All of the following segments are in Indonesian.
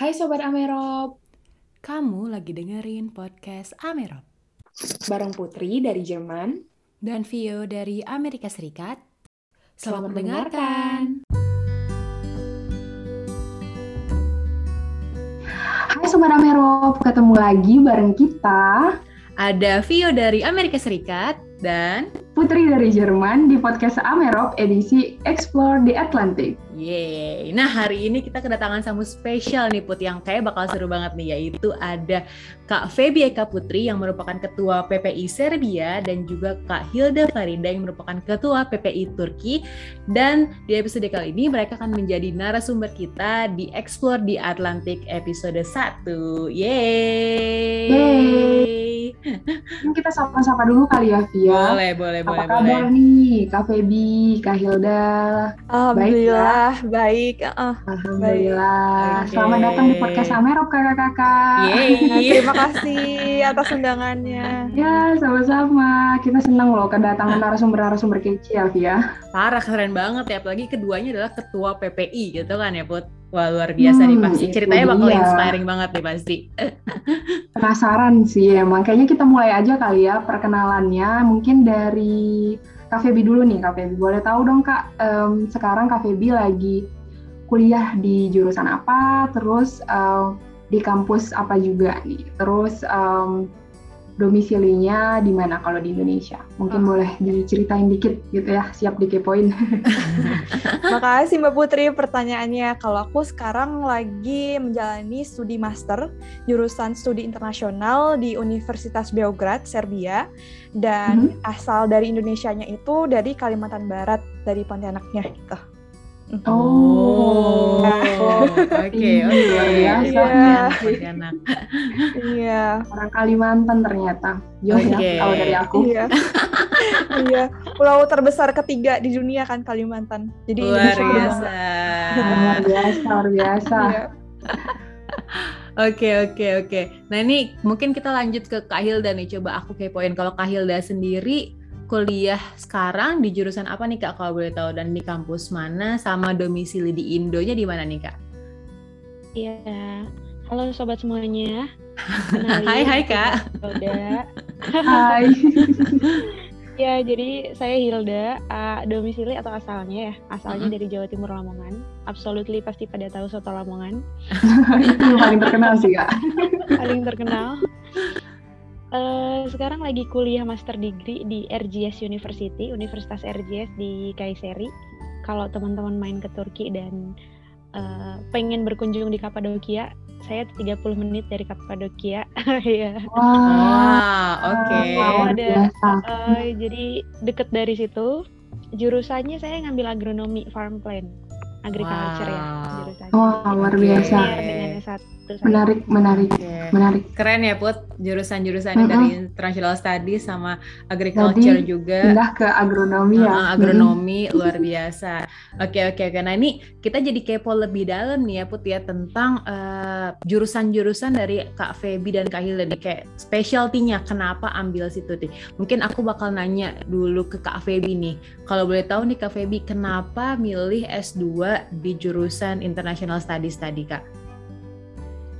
Hai Sobat Amerop, Kamu lagi dengerin podcast Amerop bareng Putri dari Jerman. dan Vio dari Amerika Serikat. Selamat Selamat mendengarkan. Hai Sobat Amerop, ketemu lagi bareng kita, Ada Vio dari Amerika Serikat dan Putri dari Jerman di podcast Amerop edisi Explore the Atlantic. Yeay. Nah, hari ini kita kedatangan tamu spesial nih Put yang kayak bakal seru banget nih yaitu ada Kak Feby Eka Putri yang merupakan ketua PPI Serbia dan juga Kak Hilda Farida yang merupakan ketua PPI Turki dan di episode kali ini mereka akan menjadi narasumber kita di Explore di Atlantic episode 1. Yeay. Yeay. Mungkin kita sapa-sapa dulu kali ya, Via. Boleh, boleh, Apa boleh, kabar boleh. nih, Kak Feby, Kak Hilda? Alhamdulillah baik. Uh, Alhamdulillah. Oke. Selamat datang di podcast Amerop, kakak-kakak. Yeay. terima kasih atas undangannya. Ya, sama-sama. Kita senang loh kedatangan narasumber-narasumber kece ya, Via. Parah keren banget ya apalagi keduanya adalah ketua PPI gitu kan ya Put. Wah luar biasa nih Hmm, pasti. itu Ceritanya bakal dia. inspiring banget nih pasti. Penasaran sih emang. Kayaknya kita mulai aja kali ya perkenalannya. Mungkin dari Kak dulu nih, Kak. Boleh tahu dong Kak, em, sekarang Kak lagi kuliah di jurusan apa? Terus em, di kampus apa juga nih? Terus em, domisilinya di mana kalau di Indonesia? Mungkin boleh diceritain dikit gitu ya, siap dikepoin. Makasih Mbak Putri pertanyaannya. Kalau aku sekarang lagi menjalani studi master jurusan studi internasional di Universitas Beograd, Serbia. Dan asal dari Indonesianya itu dari Kalimantan Barat, dari Pontianaknya gitu. Oh. oke, Ih, oke. luar biasa. Iya. Pontianak. Iya. Orang Kalimantan ternyata. Oke. ya kalau dari aku. Iya. iya. Pulau terbesar ketiga di dunia kan Kalimantan. Jadi Luar biasa. Luar biasa, luar biasa. Iya. Oke, oke, oke. Nah ini mungkin kita lanjut ke Kak Hilda nih. Coba aku kepoin kalau Kak Hilda sendiri kuliah sekarang di jurusan apa nih Kak kalau boleh tahu dan di kampus mana sama domisili di Indonya di mana nih Kak? Iya, halo sobat semuanya. Kenalin, Hai, hai, Kak. Hilda. Hai. Ya, jadi saya Hilda, uh, domisili atau asalnya ya, asalnya Mhm. dari Jawa Timur Lamongan. Absolutely pasti pada tahu soto Lamongan, Itu paling terkenal sih kak. paling terkenal. Eh, sekarang lagi kuliah master degree di RGS University, Universitas RGS di Kayseri. Kalau teman-teman main ke Turki dan eh, pengen berkunjung di Kapadokia, saya 30 menit dari Kapadokia. Iya. Wah, oke. ada. Eh, jadi deket dari situ. Jurusannya saya ngambil agronomi farm plan, agriculture ya Wow. jurusannya. Wah, luar Oke. biasa. Dengan S1 saya. Menarik, menarik, Oke. menarik. Keren ya Put, jurusan-jurusannya Mm-mm. dari International Studies sama Agriculture Jadi, juga. Pindah ke agronomi ya. Uh, agronomi luar biasa. Oke oke oke. Nah ini kita jadi kepo lebih dalam nih ya Put ya tentang eh, jurusan-jurusan dari Kak Feby dan Kak Hilda nih kayak specialty-nya kenapa ambil situ nih. Mungkin aku bakal nanya dulu ke Kak Feby nih. Kalau boleh tahu nih Kak Feby kenapa milih S2 di jurusan International Studies tadi Kak?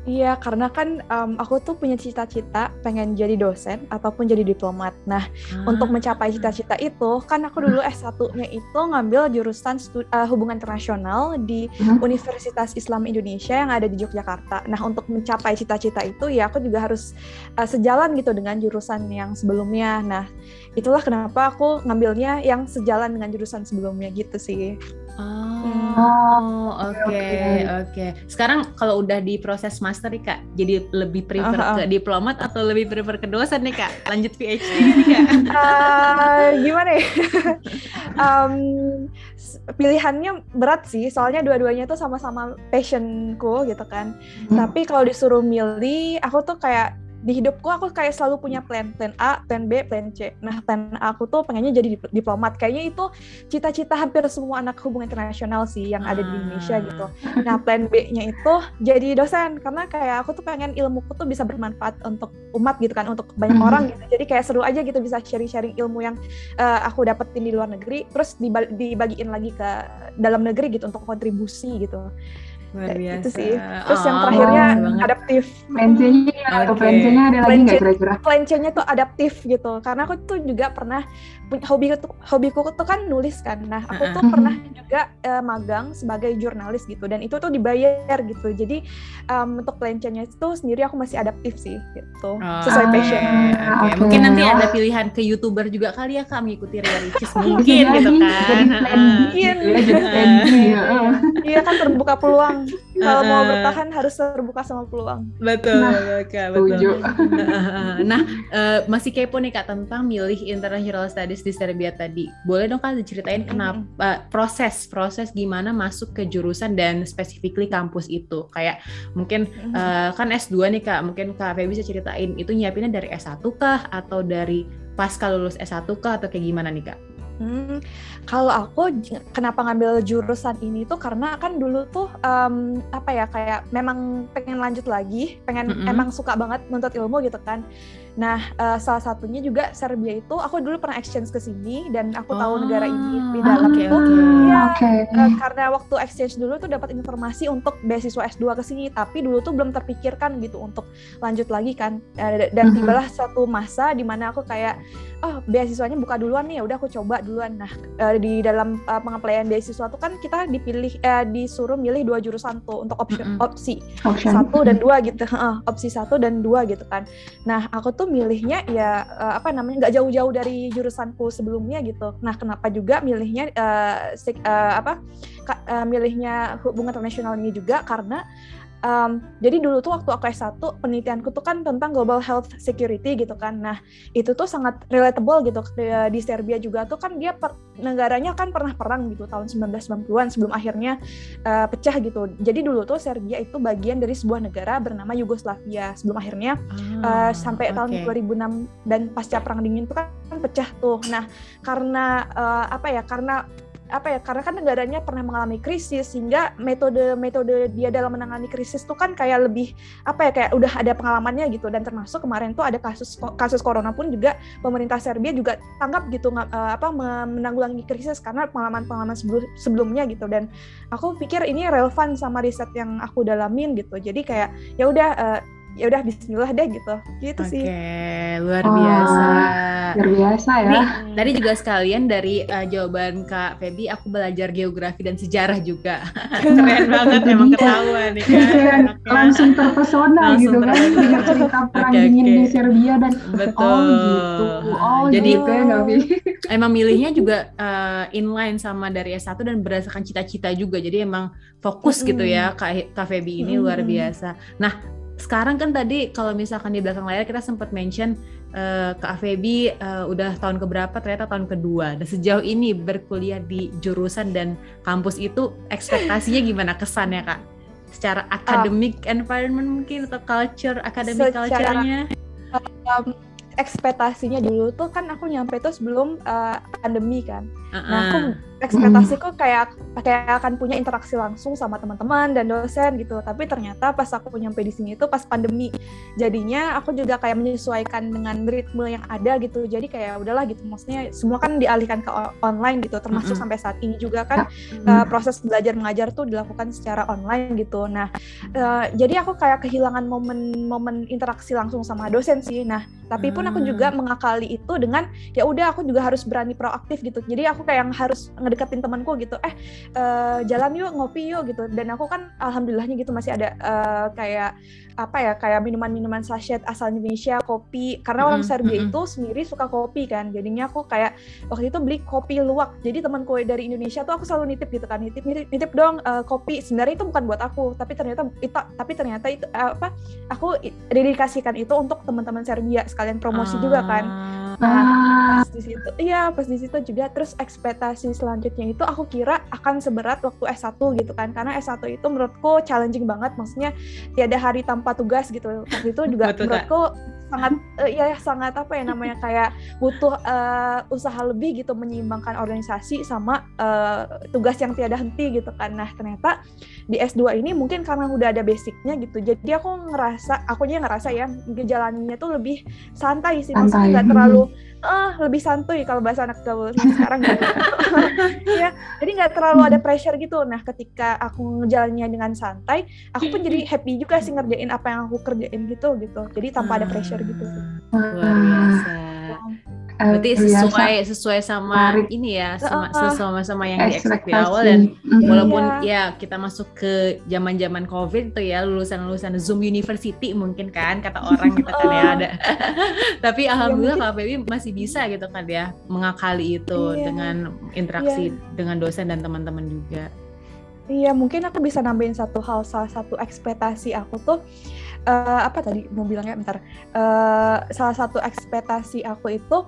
Iya, karena kan em, aku tuh punya cita-cita pengen jadi dosen ataupun jadi diplomat. Nah, untuk mencapai cita-cita itu, kan aku dulu S1-nya itu ngambil jurusan eh, hubungan internasional di Mhm. Universitas Islam Indonesia yang ada di Yogyakarta. Nah, untuk mencapai cita-cita itu ya aku juga harus eh, sejalan gitu dengan jurusan yang sebelumnya. Nah, itulah kenapa aku ngambilnya yang sejalan dengan jurusan sebelumnya gitu sih. Oh, oke, oke. oke. Sekarang kalau udah di proses master nih Kak, jadi lebih prefer Ah, ah. ke diplomat atau lebih prefer ke dosen nih Kak? Lanjut PhD nih Kak? Eh, gimana ya? S- pilihannya berat sih, soalnya dua-duanya tuh sama-sama passionku gitu kan. Hmm. Tapi kalau disuruh milih, aku tuh kayak di hidupku aku kayak selalu punya plan plan A, plan B, plan C. Nah, plan A aku tuh pengennya jadi dip- diplomat. Kayaknya itu cita-cita hampir semua anak hubungan internasional sih yang ada di Indonesia Ah. gitu. Nah, plan B-nya itu jadi dosen karena kayak aku tuh pengen ilmuku tuh bisa bermanfaat untuk umat gitu kan, untuk banyak Mhm. orang gitu. Jadi kayak seru aja gitu bisa sharing-sharing ilmu yang eh, aku dapetin di luar negeri terus dibagiin lagi ke dalam negeri gitu untuk kontribusi gitu. Luar Kayak biasa. gitu sih. Terus yang Oh, terakhirnya keren banget. adaptif. Plan C-nya atau plan C-nya ada lagi nggak kira-kira? Plan C-nya tuh adaptif gitu. Karena aku tuh juga pernah punya hobi hobiku tuh kan nulis kan. Nah, aku tuh Uh-uh. pernah juga eh, magang sebagai jurnalis gitu dan itu tuh dibayar gitu. Jadi em, untuk plan C-nya itu sendiri aku masih adaptif sih gitu. Oh, Sesuai oke, passion. oke. Oke. Mungkin nanti ada pilihan ke youtuber juga kali ya kak mengikuti Ria Ricis Bisa mungkin jadi, gitu kan. Jadi plan B Mungkin. gitu ya, jadi plan ya. Iya kan terbuka peluang. Kalau mau bertahan harus terbuka sama peluang. Betul, Nah, Kak, betul. Setuju. nah, eh, masih kepo nih Kak tentang milih International Studies di Serbia tadi. Boleh dong Kak diceritain kenapa proses proses gimana masuk ke jurusan dan specifically kampus itu. Kayak mungkin eh, kan S2 nih Kak, mungkin Kak Feby bisa ceritain itu nyiapinnya dari S1 kah atau dari pasca lulus S1 kah atau kayak gimana nih Kak? Hmm, kalau aku kenapa ngambil jurusan ini tuh karena kan dulu tuh em, apa ya kayak memang pengen lanjut lagi, pengen Mm-mm. emang suka banget nuntut ilmu gitu kan. Nah, eh, salah satunya juga Serbia itu aku dulu pernah exchange ke sini dan aku tahu negara ini di Oh, dalam oke, itu oke. Iya, Oke. Eh, karena waktu exchange dulu tuh dapat informasi untuk beasiswa S2 ke sini, tapi dulu tuh belum terpikirkan gitu untuk lanjut lagi kan. Eh, dan Mhm. tibalah satu masa di mana aku kayak oh beasiswanya buka duluan nih, ya udah aku coba duluan. Nah, eh, di dalam pengappaian beasiswa tuh kan kita dipilih eh, disuruh milih dua jurusan tuh untuk opsi Mhm. opsi Option. satu dan dua gitu Heeh, opsi satu dan dua gitu kan nah aku tuh milihnya ya eh, apa namanya nggak jauh-jauh dari jurusanku sebelumnya gitu nah kenapa juga milihnya eh, sek- eh, apa ka- eh, milihnya hubungan internasional ini juga karena em, jadi dulu tuh waktu aku S1 penelitianku tuh kan tentang global health security gitu kan. Nah, itu tuh sangat relatable gitu di, Serbia juga tuh kan dia per- negaranya kan pernah perang gitu tahun 1990-an sebelum akhirnya eh, pecah gitu. Jadi dulu tuh Serbia itu bagian dari sebuah negara bernama Yugoslavia sebelum akhirnya Ah, eh, sampai tahun oke. 2006 dan pasca perang dingin itu kan pecah tuh. Nah, karena eh, apa ya? Karena apa ya? Karena kan negaranya pernah mengalami krisis sehingga metode-metode dia dalam menangani krisis tuh kan kayak lebih apa ya kayak udah ada pengalamannya gitu dan termasuk kemarin tuh ada kasus kasus corona pun juga pemerintah Serbia juga tanggap gitu eh, apa menanggulangi krisis karena pengalaman-pengalaman sebelum- sebelumnya gitu dan aku pikir ini relevan sama riset yang aku dalamin gitu. Jadi kayak ya udah eh, ya udah Bismillah deh gitu. Gitu Oke, sih. luar biasa. Luar biasa ya. Nih, Tadi juga sekalian dari uh, jawaban Kak Feby, aku belajar geografi dan sejarah juga. Keren banget, emang ketahuan nih kan. Iya, anaknya. langsung terpesona Langsung gitu kan dengar cerita perang Oke, dingin oke. di Serbia dan Betul. oh gitu oh Jadi gitu ya emang milihnya juga uh, inline sama dari S1 dan berdasarkan cita-cita juga. Jadi emang fokus gitu ya Kak, Kak Feby ini luar Mm-mm. biasa. Nah, sekarang kan tadi kalau misalkan di belakang layar kita sempat mention uh, Kak Feby uh, udah tahun keberapa ternyata tahun kedua. Dan sejauh ini berkuliah di jurusan dan kampus itu ekspektasinya gimana kesannya Kak? Secara academic environment mungkin atau culture, academic Secara- culture-nya? Um, ekspektasinya dulu tuh kan aku nyampe tuh sebelum uh, pandemi kan. Nah, aku ekspektasiku kayak kayak akan punya interaksi langsung sama teman-teman dan dosen gitu. Tapi ternyata pas aku nyampe di sini itu pas pandemi. Jadinya aku juga kayak menyesuaikan dengan ritme yang ada gitu. Jadi kayak udahlah gitu. Maksudnya semua kan dialihkan ke online gitu. Termasuk Mm-mm. sampai saat ini juga kan Hmm. uh, proses belajar mengajar tuh dilakukan secara online gitu. Nah, uh, jadi aku kayak kehilangan momen-momen interaksi langsung sama dosen sih. Nah, tapi pun aku juga mengakali itu dengan ya udah aku juga harus berani proaktif gitu. Jadi aku kayak yang harus ngedeketin temanku gitu. Eh, uh, jalan yuk ngopi yuk gitu. Dan aku kan alhamdulillahnya gitu masih ada uh, kayak apa ya kayak minuman-minuman sachet asal Indonesia kopi. Karena orang Mm-mm, Serbia mm-mm. itu sendiri suka kopi kan. Jadinya aku kayak waktu itu beli kopi luwak. Jadi temanku dari Indonesia tuh aku selalu nitip gitu kan. Nitip nitip, nitip dong uh, kopi. Sebenarnya itu bukan buat aku. Tapi ternyata itu tapi ternyata itu uh, apa aku dedikasikan itu untuk teman-teman Serbia. Sekalian promosi juga kan. Ah. ah pas di situ iya pas di situ juga. Terus ekspektasi selanjutnya itu aku kira akan seberat waktu S1 gitu kan. Karena S1 itu menurutku challenging banget. Maksudnya tiada hari tanpa tugas gitu. Waktu itu juga Betul, menurutku sangat eh, ya sangat apa ya namanya kayak butuh eh, usaha lebih gitu menyeimbangkan organisasi sama eh, tugas yang tiada henti gitu kan. Nah ternyata di S2 ini mungkin karena udah ada basicnya gitu jadi aku ngerasa akunya ngerasa ya ngejalaninnya tuh lebih santai sih maksudnya Santai. nggak terlalu uh, lebih santuy kalau bahasa anak gaul sekarang gitu. ya, jadi nggak terlalu ada pressure gitu. Nah, ketika aku ngejalannya dengan santai, aku pun jadi happy juga sih ngerjain apa yang aku kerjain gitu gitu. Jadi tanpa ada pressure gitu. Luar biasa. Berarti sesuai sesuai sama Menarik. ini ya, sama sama sama yang di di awal dan mm-hmm. walaupun iya. ya kita masuk ke zaman-zaman Covid tuh ya lulusan-lulusan Zoom University mungkin kan kata orang kita kan ya ada. Tapi iya, alhamdulillah ya, Kak Baby masih bisa gitu kan ya mengakali itu iya. dengan interaksi iya. dengan dosen dan teman-teman juga. Iya, mungkin aku bisa nambahin satu hal salah satu ekspektasi aku tuh uh, apa tadi mau bilangnya bentar. Uh, salah satu ekspektasi aku itu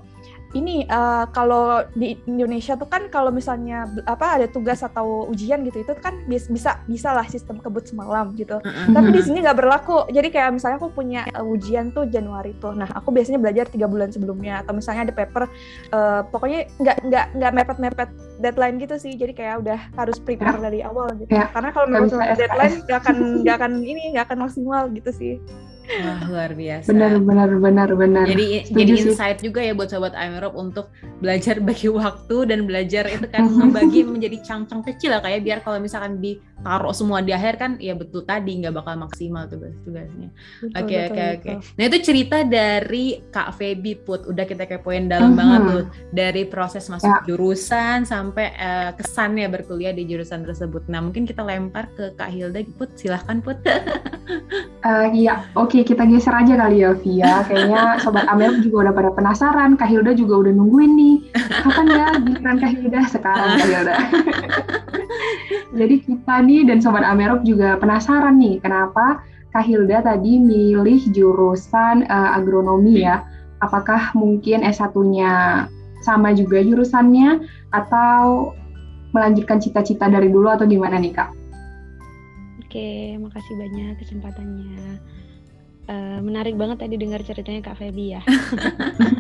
ini uh, kalau di Indonesia tuh kan kalau misalnya apa ada tugas atau ujian gitu itu kan bisa bisa lah sistem kebut semalam gitu. Mm-hmm. Tapi di sini nggak berlaku. Jadi kayak misalnya aku punya uh, ujian tuh Januari tuh. Nah aku biasanya belajar tiga bulan sebelumnya atau misalnya ada paper uh, pokoknya nggak nggak nggak mepet-mepet deadline gitu sih. Jadi kayak udah harus prepare ya. dari awal gitu. Ya. Karena kalau memang deadline nggak akan nggak akan ini nggak akan maksimal gitu sih. Wah luar biasa. Benar benar benar benar. Jadi Setuju jadi insight sih. juga ya buat sobat Amerop untuk belajar bagi waktu dan belajar itu kan membagi menjadi cang-cang kecil lah kayak biar kalau misalkan ditaruh semua di akhir kan ya betul tadi nggak bakal maksimal tugas-tugasnya. Oke oke oke. Nah itu cerita dari Kak Feby Put udah kita kepoin dalam uh -huh. banget tuh dari proses masuk ya. jurusan sampai uh, kesannya berkuliah di jurusan tersebut. Nah mungkin kita lempar ke Kak Hilda Put silahkan Put. uh, iya oke Oke, kita geser aja kali ya, Via. Kayaknya Sobat Amel juga udah pada penasaran. Kak Hilda juga udah nungguin nih. Kapan ya giliran Kak Hilda? Sekarang Kak Hilda. Jadi kita nih dan Sobat Amerop juga penasaran nih, kenapa Kak Hilda tadi milih jurusan uh, agronomi ya? Apakah mungkin S1-nya sama juga jurusannya atau melanjutkan cita-cita dari dulu atau gimana nih Kak? Oke, makasih banyak kesempatannya. Eh, menarik banget tadi dengar ceritanya Kak Feby ya.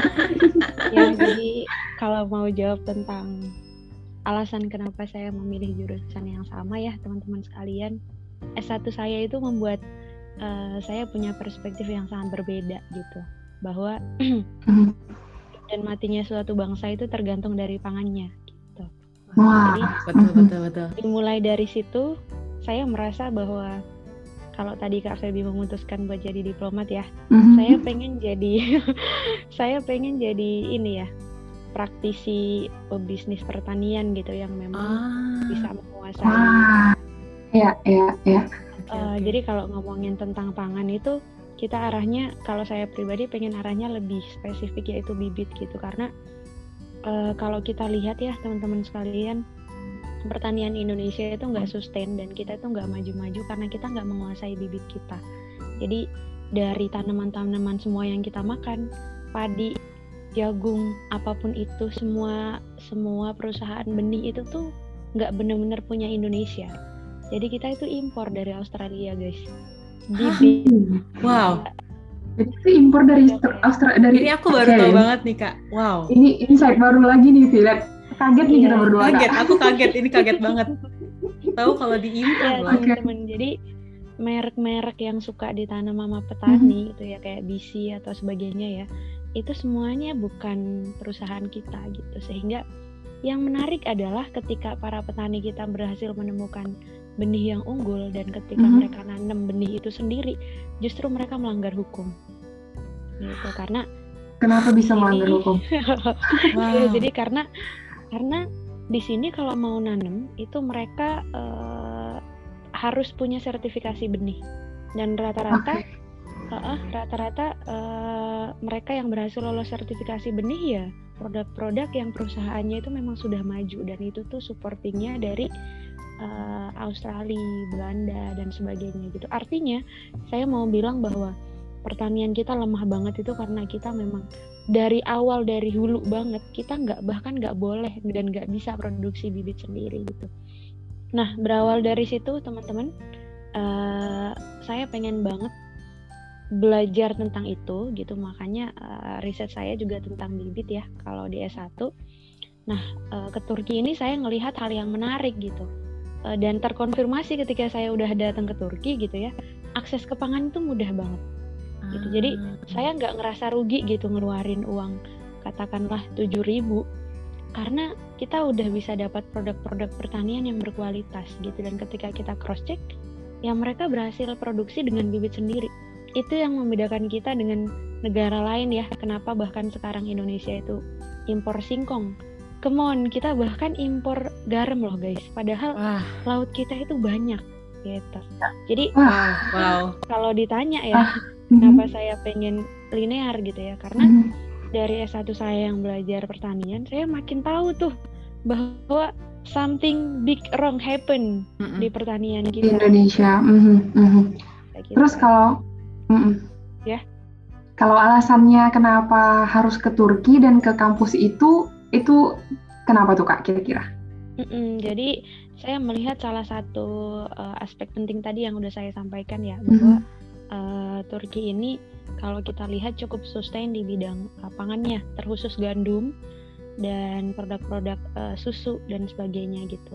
ya jadi kalau mau jawab tentang alasan kenapa saya memilih jurusan yang sama ya teman-teman sekalian, S1 saya itu membuat uh, saya punya perspektif yang sangat berbeda gitu. Bahwa dan matinya suatu bangsa itu tergantung dari pangannya gitu. Wah, Jadi, betul betul betul. Dimulai dari situ saya merasa bahwa kalau tadi Kak Febi memutuskan buat jadi diplomat ya, mm-hmm. saya pengen jadi saya pengen jadi ini ya praktisi pebisnis pertanian gitu yang memang ah. bisa menguasai. Ah. Ya, ya, ya. Uh, okay. Jadi kalau ngomongin tentang pangan itu kita arahnya kalau saya pribadi pengen arahnya lebih spesifik yaitu bibit gitu karena uh, kalau kita lihat ya teman-teman sekalian pertanian Indonesia itu nggak sustain dan kita itu nggak maju-maju karena kita nggak menguasai bibit kita. Jadi dari tanaman-tanaman semua yang kita makan, padi, jagung, apa pun itu semua semua perusahaan benih itu tuh nggak benar-benar punya Indonesia. Jadi kita itu impor dari Australia, guys. Bibit. Wow. Jadi itu impor dari Australia dari Ini aku baru okay. tahu banget nih, Kak. Wow. Ini insight baru lagi nih, Filet kaget nih kita iya, berdua kaget aku kaget ini kaget banget tahu kalau diimpor ya, teman-teman jadi merek-merek yang suka ditanam sama petani mm-hmm. itu ya kayak BC atau sebagainya ya itu semuanya bukan perusahaan kita gitu sehingga yang menarik adalah ketika para petani kita berhasil menemukan benih yang unggul dan ketika mm-hmm. mereka nanam benih itu sendiri justru mereka melanggar hukum gitu karena kenapa bisa melanggar hukum wow. ya, jadi karena karena di sini kalau mau nanam itu mereka uh, harus punya sertifikasi benih dan rata-rata okay. Uh, rata-rata uh, mereka yang berhasil lolos sertifikasi benih ya produk-produk yang perusahaannya itu memang sudah maju dan itu tuh supportingnya dari uh, Australia, Belanda dan sebagainya gitu. Artinya saya mau bilang bahwa pertanian kita lemah banget itu karena kita memang dari awal dari hulu banget kita nggak bahkan nggak boleh dan nggak bisa produksi bibit sendiri gitu. Nah berawal dari situ teman-teman uh, saya pengen banget belajar tentang itu gitu. Makanya uh, riset saya juga tentang bibit ya kalau di S1. Nah uh, ke Turki ini saya ngelihat hal yang menarik gitu. Uh, dan terkonfirmasi ketika saya udah datang ke Turki gitu ya akses ke pangan itu mudah banget. Gitu. Jadi ah. saya nggak ngerasa rugi gitu ngeluarin uang katakanlah 7000 karena kita udah bisa dapat produk-produk pertanian yang berkualitas gitu. Dan ketika kita cross check ya mereka berhasil produksi dengan bibit sendiri itu yang membedakan kita dengan negara lain ya kenapa bahkan sekarang Indonesia itu impor singkong come on kita bahkan impor garam loh guys padahal Wah, laut kita itu banyak gitu jadi Wah. wow. kalau ditanya ya Ah, kenapa saya pengen linear gitu ya karena Mhm. dari S1 saya yang belajar pertanian saya makin tahu tuh bahwa something big wrong happen Mm-mm. di pertanian di kita Indonesia. Mhm, mhm. Kayak gitu. Terus kalau mm-mm. Ya. kalau alasannya kenapa harus ke Turki dan ke kampus itu itu kenapa tuh kak kira-kira? Mm-mm, jadi saya melihat salah satu uh, aspek penting tadi yang udah saya sampaikan ya bahwa uh, Turki ini kalau kita lihat cukup sustain di bidang uh, pangannya terkhusus gandum dan produk-produk uh, susu dan sebagainya gitu.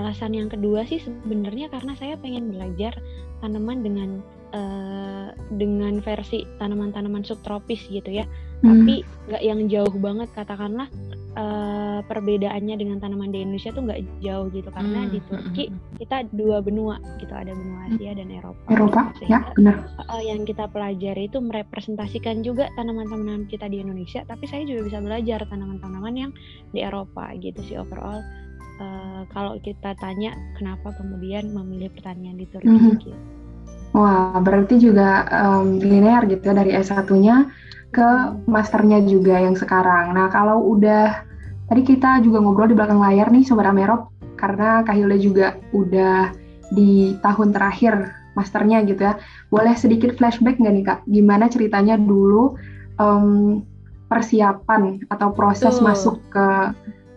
Alasan yang kedua sih sebenarnya karena saya pengen belajar tanaman dengan uh, dengan versi tanaman-tanaman subtropis gitu ya Hmm. tapi nggak yang jauh banget katakanlah eh, perbedaannya dengan tanaman di Indonesia tuh nggak jauh gitu karena Hmm, di hmm, Turki hmm. kita dua benua gitu ada benua Asia dan Eropa Eropa gitu. ya benar. eh, yang kita pelajari itu merepresentasikan juga tanaman-tanaman kita di Indonesia tapi saya juga bisa belajar tanaman-tanaman yang di Eropa gitu sih overall Eh, kalau kita tanya kenapa kemudian memilih pertanian di Turki Mhm. gitu. Wah berarti juga em, linear gitu ya dari S1-nya ke masternya juga yang sekarang. Nah kalau udah tadi kita juga ngobrol di belakang layar nih Sobat Amerop karena Kak Hilda juga udah di tahun terakhir masternya gitu ya. Boleh sedikit flashback nggak nih Kak? Gimana ceritanya dulu em, persiapan atau proses Betul. masuk ke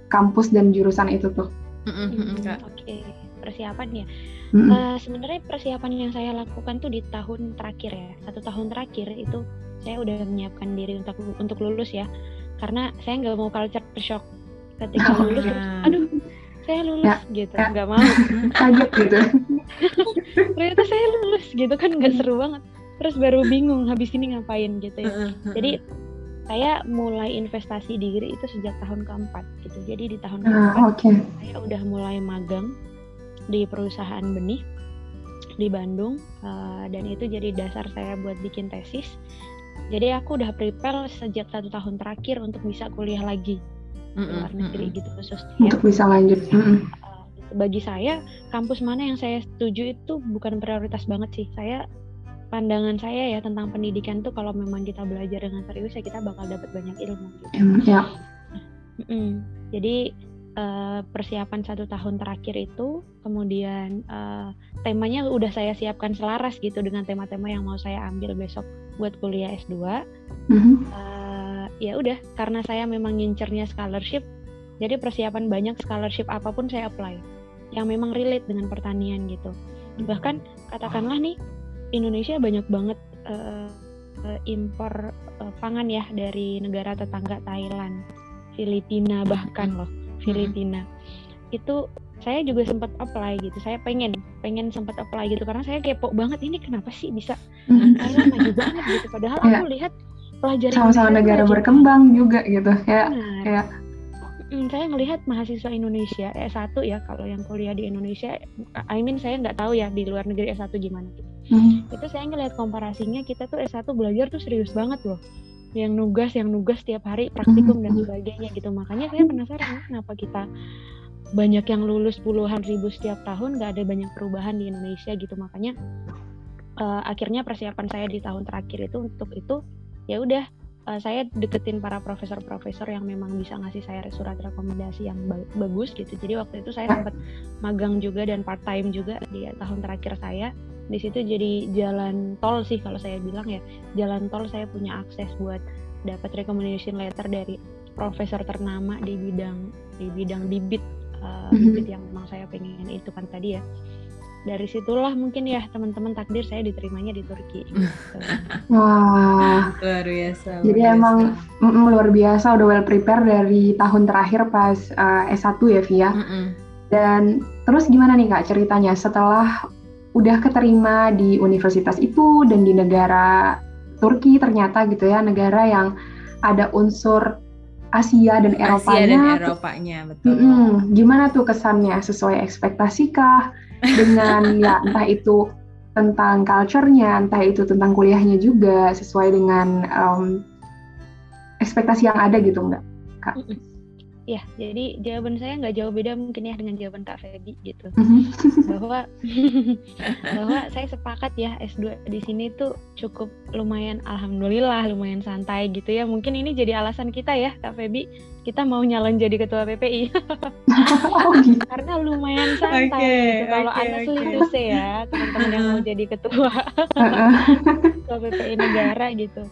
kampus dan jurusan itu tuh? Mm-mm, Hmm, Kak. Oke persiapan ya Mm-mm. Eh, sebenarnya persiapan yang saya lakukan tuh di tahun terakhir ya. Satu tahun terakhir itu saya udah menyiapkan diri untuk untuk lulus ya. Karena saya nggak mau culture shock. Ketika Oh, lulus terus, aduh saya lulus Ya, gitu. ya. nggak mau. Kaget gitu. ternyata saya lulus gitu kan nggak seru banget. Terus baru bingung habis ini ngapain gitu ya. Jadi saya mulai investasi diri itu sejak tahun keempat gitu. Jadi di tahun Nah, keempat oke. saya udah mulai magang di perusahaan benih di Bandung eh, dan itu jadi dasar saya buat bikin tesis. Jadi aku udah prepare sejak satu tahun terakhir untuk bisa kuliah lagi di Mm-mm, luar negeri mm-mm. gitu khususnya. Untuk bisa lanjut. Mm-mm. Eh, bagi saya kampus mana yang saya setuju itu bukan prioritas banget sih. Saya pandangan saya ya tentang pendidikan tuh kalau memang kita belajar dengan serius ya kita bakal dapat banyak ilmu. Gitu. Em, Ya. Mm-mm. Jadi eh, persiapan satu tahun terakhir itu, kemudian eh, temanya udah saya siapkan selaras gitu dengan tema-tema yang mau saya ambil besok buat kuliah S2. Mhm. Eh, ya udah, karena saya memang ngincernya scholarship, jadi persiapan banyak scholarship apa pun saya apply, yang memang relate dengan pertanian gitu. Bahkan katakanlah nih, Indonesia banyak banget eh, eh, impor eh, pangan ya dari negara tetangga Thailand, Filipina bahkan loh, Filipina. Itu saya juga sempat apply gitu. Saya pengen pengen sempat apply gitu karena saya kepo banget ini kenapa sih bisa. Thailand maju banget gitu. Padahal Iya. aku lihat pelajar Sama-sama negara berkembang juga gitu. Kayak Benar. kayak Mm, saya ngelihat mahasiswa Indonesia S1 ya kalau yang kuliah di Indonesia I mean saya nggak tahu ya di luar negeri S1 gimana gitu. mhm. Itu saya ngelihat komparasinya kita tuh S1 belajar tuh serius banget loh. Yang nugas, yang nugas tiap hari praktikum dan sebagainya gitu. Makanya saya penasaran kenapa kita banyak yang lulus puluhan ribu setiap tahun nggak ada banyak perubahan di Indonesia gitu. Makanya eh, akhirnya persiapan saya di tahun terakhir itu untuk itu ya udah eh, saya deketin para profesor-profesor yang memang bisa ngasih saya surat rekomendasi yang ba- bagus gitu. Jadi waktu itu saya sempat magang juga dan part time juga di tahun terakhir saya. Di situ jadi jalan tol sih kalau saya bilang ya. Jalan tol saya punya akses buat dapat recommendation letter dari profesor ternama di bidang di bidang bibit eh, Mhm. bibit yang memang saya pengen itu kan tadi ya. Dari situlah mungkin ya teman-teman takdir saya diterimanya di Turki. gitu. Wah, Luar biasa. Jadi luar emang biasa. mm, luar biasa udah well prepare dari tahun terakhir pas uh, S1 ya Via. Mm-mm. Dan terus gimana nih Kak ceritanya setelah udah keterima di universitas itu dan di negara Turki ternyata gitu ya, negara yang ada unsur Asia dan Asia Eropanya. dan Eropanya, betul. Mm-mm. Gimana tuh kesannya? Sesuai ekspektasi kah? Dengan ya entah itu tentang culture-nya, entah itu tentang kuliahnya juga, sesuai dengan em, ekspektasi yang ada gitu nggak? Ya, jadi jawaban saya nggak jauh beda mungkin ya dengan jawaban Kak Feby gitu. Mhm. bahwa bahwa saya sepakat ya S2 di sini tuh cukup lumayan alhamdulillah lumayan santai gitu ya. Mungkin ini jadi alasan kita ya Kak Feby kita mau nyalon jadi ketua PPI oh gitu. karena lumayan santai Oke, gitu. Kalau oke. sulit tuh ya teman-teman yang mau jadi ketua ketua PPI negara gitu.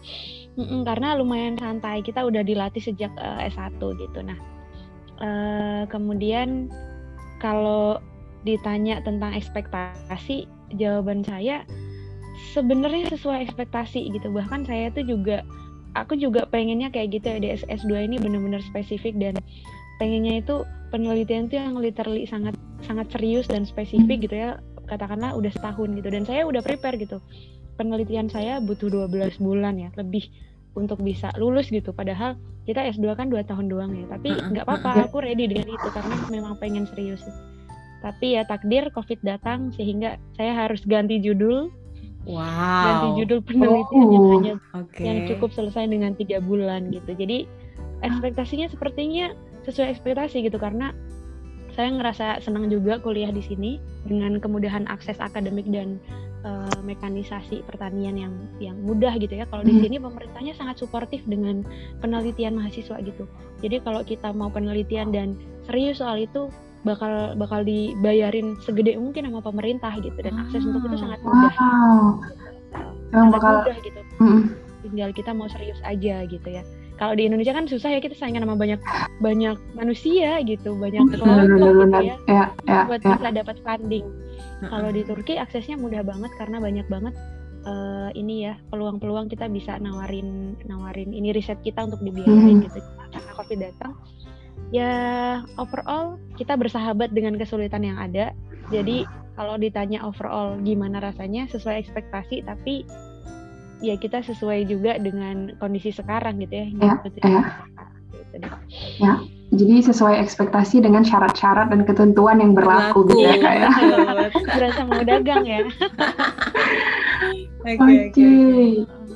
Mm-mm, karena lumayan santai kita udah dilatih sejak eh, S1 gitu. Nah, eh, kemudian kalau ditanya tentang ekspektasi, jawaban saya sebenarnya sesuai ekspektasi gitu. Bahkan saya tuh juga aku juga pengennya kayak gitu ya di S2 ini benar-benar spesifik dan pengennya itu penelitian tuh yang literally sangat sangat serius dan spesifik gitu ya katakanlah udah setahun gitu. Dan saya udah prepare gitu. Penelitian saya butuh 12 bulan ya lebih untuk bisa lulus gitu padahal kita S2 kan dua tahun doang ya tapi nggak apa-apa aku ready dengan itu karena memang pengen serius sih. tapi ya takdir covid datang sehingga saya harus ganti judul ganti Wow. judul penelitian yang Oh. hanya Oke. yang cukup selesai dengan tiga bulan gitu. Jadi ekspektasinya sepertinya sesuai ekspektasi gitu karena saya ngerasa senang juga kuliah di sini dengan kemudahan akses akademik dan eh, mekanisasi pertanian yang yang mudah gitu ya. Kalau di Hmm. sini pemerintahnya sangat suportif dengan penelitian mahasiswa gitu. Jadi kalau kita mau penelitian dan serius soal itu bakal bakal dibayarin segede mungkin sama pemerintah gitu dan akses untuk itu Ah. sangat mudah. Wow. Sangat bakal mudah gitu tinggal kita mau serius aja gitu ya. Kalau di Indonesia kan susah ya kita saingan sama banyak banyak manusia gitu, banyak kelompok gitu ya ya ya buat ya. bisa dapat funding. Kalau di Turki aksesnya mudah banget karena banyak banget eh, ini ya peluang-peluang kita bisa nawarin nawarin ini riset kita untuk dibiayain Mhm. gitu. Karena Covid datang ya overall kita bersahabat dengan kesulitan yang ada. Jadi kalau ditanya overall gimana rasanya sesuai ekspektasi tapi ya kita sesuai juga dengan kondisi sekarang gitu ya. Ya, Gitu. ya. Gitu deh. Jadi sesuai ekspektasi dengan syarat-syarat dan ketentuan yang berlaku, gitu ya kak ya. Berasa mau dagang ya. Oke, Oke, oke, oke.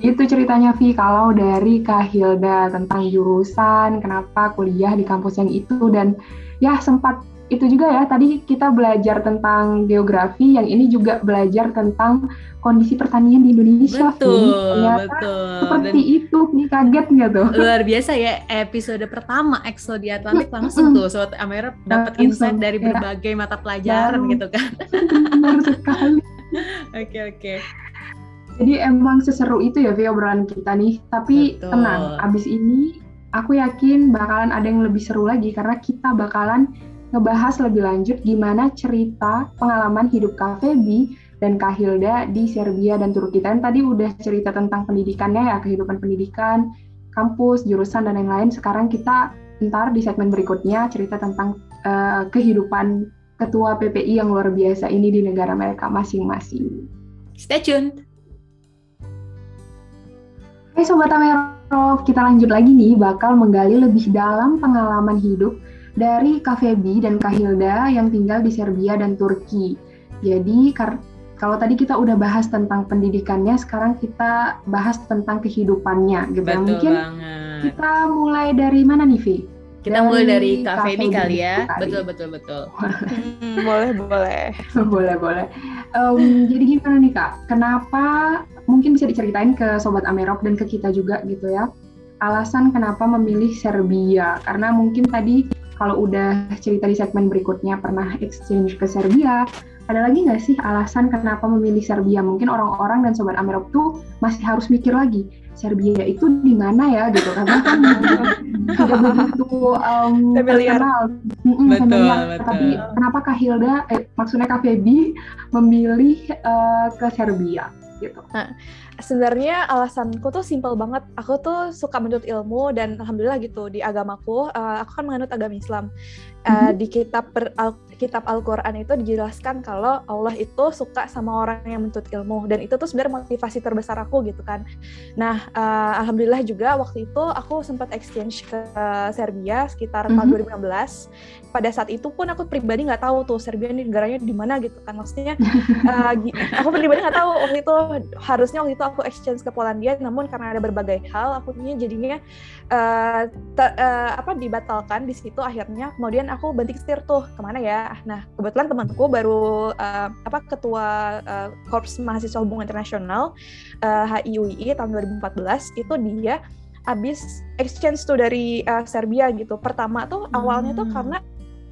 itu ceritanya Vi kalau dari Kak Hilda tentang jurusan, kenapa kuliah di kampus yang itu dan ya sempat itu juga ya tadi kita belajar tentang geografi, yang ini juga belajar tentang kondisi pertanian di Indonesia. Betul, Ternyata betul. seperti itu, nih kaget nggak tuh? luar biasa ya episode pertama Exo di Atlantik langsung tuh Sobat Amera dapat insight dari ya. berbagai mata pelajaran Baru. gitu kan. Benar sekali. Oke oke. Jadi emang seseru itu ya Vi obrolan kita nih. Tapi Betul. tenang, abis ini aku yakin bakalan ada yang lebih seru lagi karena kita bakalan ngebahas lebih lanjut gimana cerita pengalaman hidup Kak Feby dan Kak Hilda di Serbia dan Turki. Dan tadi udah cerita tentang pendidikannya ya, kehidupan pendidikan, kampus, jurusan dan lain-lain. Sekarang kita ntar di segmen berikutnya cerita tentang eh, kehidupan ketua PPI yang luar biasa ini di negara mereka masing-masing. Stay tuned. Hai Sobat Amerov, kita lanjut lagi nih bakal menggali lebih dalam pengalaman hidup dari Kak Feby dan Kak Hilda yang tinggal di Serbia dan Turki. Jadi kalau tadi kita udah bahas tentang pendidikannya, sekarang kita bahas tentang kehidupannya gitu. Betul Mungkin banget. kita mulai dari mana nih, Vi? Kita mulai dari dari Kak Feby kali ya. kali. Betul betul betul. Hmm, boleh, boleh. boleh, boleh. Em, jadi gimana nih Kak? Kenapa mungkin bisa diceritain ke Sobat Amerop dan ke kita juga gitu ya? Alasan kenapa memilih Serbia? Karena mungkin tadi kalau udah cerita di segmen berikutnya pernah exchange ke Serbia, ada lagi nggak sih alasan kenapa memilih Serbia? Mungkin orang-orang dan Sobat Amerop tuh masih harus mikir lagi, Serbia itu di mana ya gitu? Karena kan tidak begitu um, terkenal. Mm-mm, Betul, familiar. betul. Tapi kenapa Kak Hilda, eh, maksudnya Kak Feby memilih eh, ke Serbia gitu? Sebenarnya alasanku tuh simpel banget. Aku tuh suka menuntut ilmu dan alhamdulillah gitu di agamaku. eh, aku kan menganut agama Islam. Mhm. Di kitab per- al- kitab Al-Quran itu dijelaskan kalau Allah itu suka sama orang yang menuntut ilmu dan itu tuh sebenarnya motivasi terbesar aku gitu kan. Nah, uh, alhamdulillah juga waktu itu aku sempat exchange ke Serbia sekitar mm -hmm. tahun 2016. Pada saat itu pun aku pribadi nggak tahu tuh Serbia ini negaranya di mana gitu kan. Maksudnya uh, aku pribadi nggak tahu waktu itu harusnya waktu itu aku exchange ke Polandia, namun karena ada berbagai hal, aku jadinya uh, uh, apa dibatalkan di situ akhirnya. Kemudian aku banting setir tuh ke mana ya nah kebetulan temanku baru uh, apa ketua uh, korps mahasiswa hubungan internasional uh, HIUI tahun 2014 itu dia abis exchange tuh dari uh, Serbia gitu pertama tuh awalnya tuh hmm. karena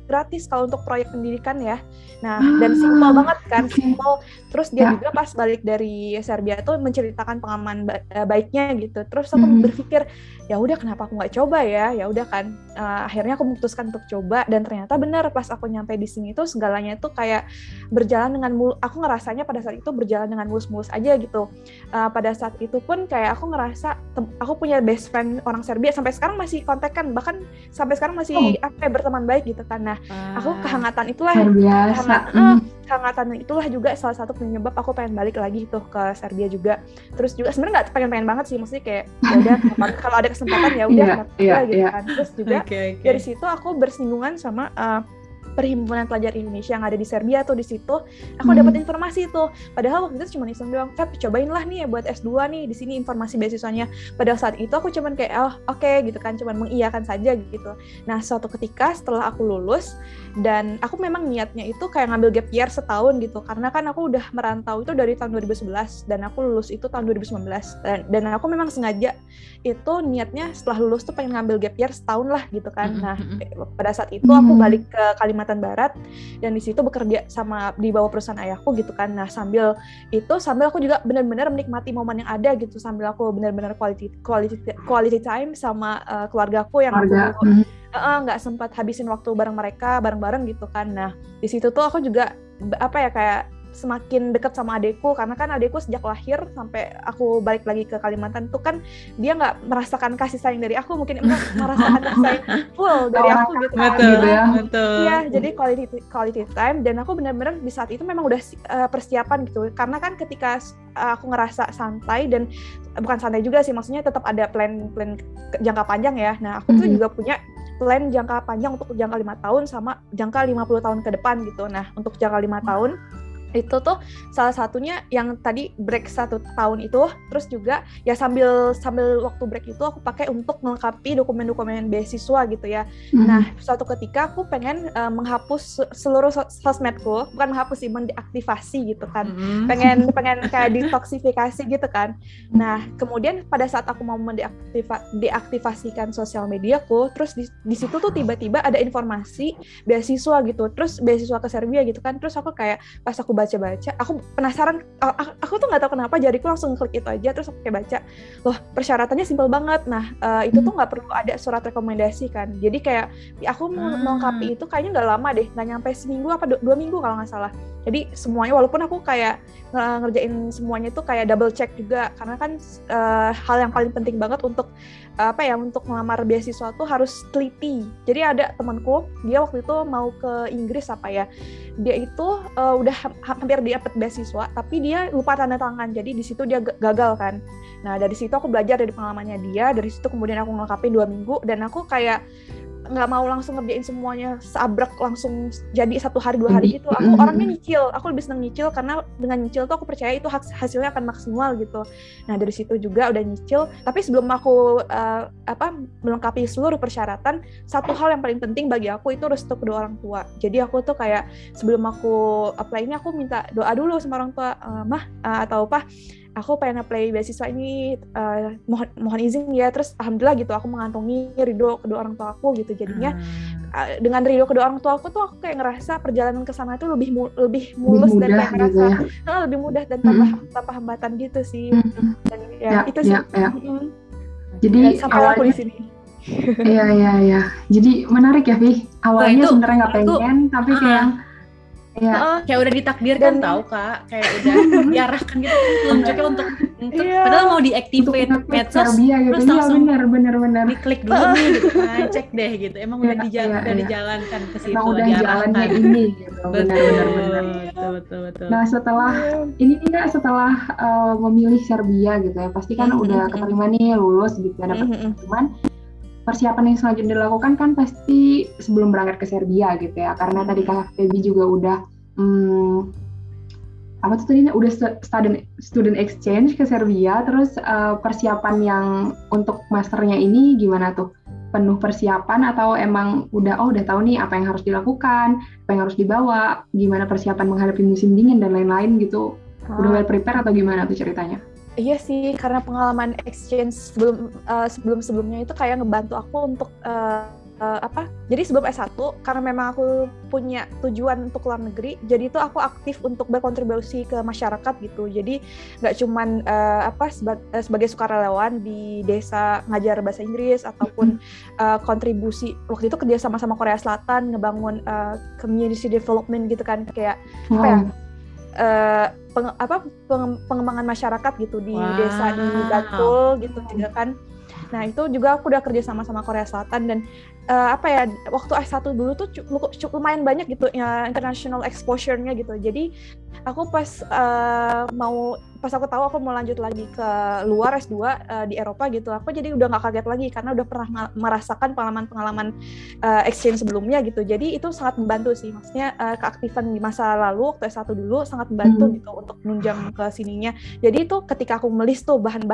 gratis kalau untuk proyek pendidikan ya. Nah, ah, dan simpel banget kan, okay. simpel. Terus dia ya. juga pas balik dari Serbia tuh menceritakan pengalaman ba baiknya gitu. Terus aku hmm. berpikir, ya udah kenapa aku nggak coba ya ya udah kan uh, akhirnya aku memutuskan untuk coba dan ternyata benar pas aku nyampe di sini tuh segalanya itu kayak berjalan dengan mul aku ngerasanya pada saat itu berjalan dengan mulus-mulus aja gitu uh, pada saat itu pun kayak aku ngerasa aku punya best friend orang Serbia sampai sekarang masih kontak kan bahkan sampai sekarang masih oh. apa ya, berteman baik gitu kan nah aku kehangatan itulah. kehangatan, uh, kehangatan itulah juga salah satu penyebab aku pengen balik lagi tuh ke Serbia juga. Terus juga sebenarnya nggak pengen-pengen banget sih maksudnya kayak ya udah kalau ada kesempatan ya udah yeah, yeah, gitu yeah. kan. Terus juga okay, okay. dari situ aku bersinggungan sama uh, perhimpunan pelajar Indonesia yang ada di Serbia tuh di situ aku hmm. dapat informasi itu padahal waktu itu cuma iseng doang Feb cobain lah nih ya buat S2 nih di sini informasi beasiswanya. Pada saat itu aku cuman kayak oh oke okay, gitu kan cuman mengiyakan saja gitu. Nah suatu ketika setelah aku lulus dan aku memang niatnya itu kayak ngambil gap year setahun gitu karena kan aku udah merantau itu dari tahun 2011 dan aku lulus itu tahun 2019 dan, dan aku memang sengaja itu niatnya setelah lulus tuh pengen ngambil gap year setahun lah gitu kan. Nah pada saat itu aku balik ke Kalimantan Kalimantan Barat dan di situ bekerja sama di bawah perusahaan ayahku gitu kan. Nah, sambil itu sambil aku juga benar-benar menikmati momen yang ada gitu sambil aku benar-benar quality quality quality time sama uh, keluargaku yang Keluarga. aku hmm. nggak uh, sempat habisin waktu bareng mereka bareng-bareng gitu kan. Nah, di situ tuh aku juga apa ya kayak semakin dekat sama adekku karena kan adekku sejak lahir sampai aku balik lagi ke Kalimantan tuh kan dia nggak merasakan kasih sayang dari aku mungkin merasakan kasih sayang full dari aku gitu kan betul, ya. betul. iya jadi quality quality time dan aku benar-benar di saat itu memang udah uh, persiapan gitu karena kan ketika uh, aku ngerasa santai dan bukan santai juga sih maksudnya tetap ada plan plan jangka panjang ya nah aku tuh mm -hmm. juga punya plan jangka panjang untuk jangka lima tahun sama jangka 50 tahun ke depan gitu nah untuk jangka lima tahun itu tuh salah satunya yang tadi break satu tahun itu. Terus juga ya sambil sambil waktu break itu aku pakai untuk melengkapi dokumen-dokumen beasiswa gitu ya. Mm-hmm. nah suatu ketika aku pengen uh, menghapus seluruh sosmedku. Bukan menghapus sih mendeaktivasi gitu kan. Mm-hmm. pengen pengen kayak detoksifikasi gitu kan. Nah kemudian pada saat aku mau mendeaktivasikan sosial mediaku terus di, di situ tuh tiba-tiba ada informasi beasiswa gitu. Terus beasiswa ke Serbia gitu kan. Terus aku kayak pas aku baca-baca aku penasaran aku, aku tuh nggak tahu kenapa jariku langsung klik itu aja terus aku kayak baca loh persyaratannya simpel banget. Nah uh, itu tuh nggak perlu ada surat rekomendasi kan. Jadi kayak aku mau hmm. melengkapi itu kayaknya nggak lama deh nggak nyampe seminggu apa dua, dua minggu kalau nggak salah jadi semuanya walaupun aku kayak ngerjain semuanya tuh kayak double check juga karena kan uh, hal yang paling penting banget untuk apa ya untuk melamar beasiswa tuh harus teliti. Jadi ada temanku dia waktu itu mau ke Inggris apa ya, dia itu uh, udah ha hampir dapat beasiswa tapi dia lupa tanda tangan. Jadi di situ dia gagal kan. Nah dari situ aku belajar dari pengalamannya dia. Dari situ kemudian aku ngelengkapin dua minggu dan aku kayak nggak mau langsung ngerjain semuanya sabrak langsung jadi satu hari dua hari gitu aku orangnya nyicil. Aku lebih seneng nyicil karena dengan nyicil tuh aku percaya itu hasilnya akan maksimal gitu. Nah dari situ juga udah nyicil. Tapi sebelum aku uh, apa melengkapi seluruh persyaratan satu hal yang paling penting bagi aku itu restu kedua orang tua. Jadi aku tuh kayak sebelum aku apply ini aku minta doa dulu sama orang tua uh, mah uh, atau apa aku pengen apply beasiswa ini uh, mohon mohon izin ya terus alhamdulillah gitu aku mengantongi ridho kedua orang tua aku gitu jadinya hmm. uh, dengan ridho kedua orang tua aku tuh aku kayak ngerasa perjalanan ke sana itu lebih mu lebih mulus lebih dan kayak ngerasa gitu ya. uh, lebih mudah dan tanpa hmm. tanpa hambatan gitu sih hmm. dan ya, ya itu sih ya, ya. Hmm. jadi dan sampai awalnya, aku di sini Iya iya iya. Jadi menarik ya, Vi. Awalnya sebenarnya nggak pengen, tapi kayak uh, Iya. kayak udah ditakdirkan Dan- tahu kak kayak udah diarahkan gitu telunjuknya untuk untuk Iya. padahal mau ngeklik medsos gitu. terus Iya langsung benar benar benar. diklik dulu nih gitu kan cek deh gitu emang udah Iya, dijalan iya, udah iya. dijalankan ke situ Emang udah diarahkan jalannya ini gitu. betul Benar benar benar. betul betul betul Nah setelah ini nih kak setelah uh, memilih Serbia gitu ya pasti kan Mhm, udah mhm. keterima nih lulus gitu ya dapat Mhm. cuman persiapan yang selanjutnya dilakukan kan pasti sebelum berangkat ke Serbia gitu ya. Karena tadi kak Feby juga udah hmm, apa tuh tadi udah stu- student student exchange ke Serbia. Terus uh, persiapan yang untuk masternya ini gimana tuh? Penuh persiapan atau emang udah oh udah tahu nih apa yang harus dilakukan apa yang harus dibawa gimana persiapan menghadapi musim dingin dan lain-lain gitu? Udah well prepare atau gimana tuh ceritanya Iya sih, karena pengalaman exchange sebelum uh, sebelum sebelumnya itu kayak ngebantu aku untuk uh, uh, apa? Jadi sebelum S1 karena memang aku punya tujuan untuk luar negeri, jadi itu aku aktif untuk berkontribusi ke masyarakat gitu. Jadi nggak cuman uh, apa seba- uh, sebagai sukarelawan di desa ngajar bahasa Inggris ataupun uh, kontribusi waktu itu kerja sama sama Korea Selatan ngebangun uh, community development gitu kan kayak apa ya? Peng- apa peng- pengembangan masyarakat gitu di Wow. desa di Bantul gitu juga kan. Nah itu juga aku udah kerja sama sama Korea Selatan dan eh, apa ya waktu S1 dulu tuh cukup, cukup lumayan banyak gitu ya international exposure-nya gitu. Jadi aku pas eh, mau pas aku tahu aku mau lanjut lagi ke luar S2 eh, di Eropa gitu, aku jadi udah nggak kaget lagi karena udah pernah merasakan pengalaman-pengalaman eh, exchange sebelumnya gitu. Jadi itu sangat membantu sih. Maksudnya eh, keaktifan di masa lalu waktu S1 dulu sangat membantu Hmm. gitu untuk menunjang ke sininya. Jadi itu ketika aku melis tuh bahan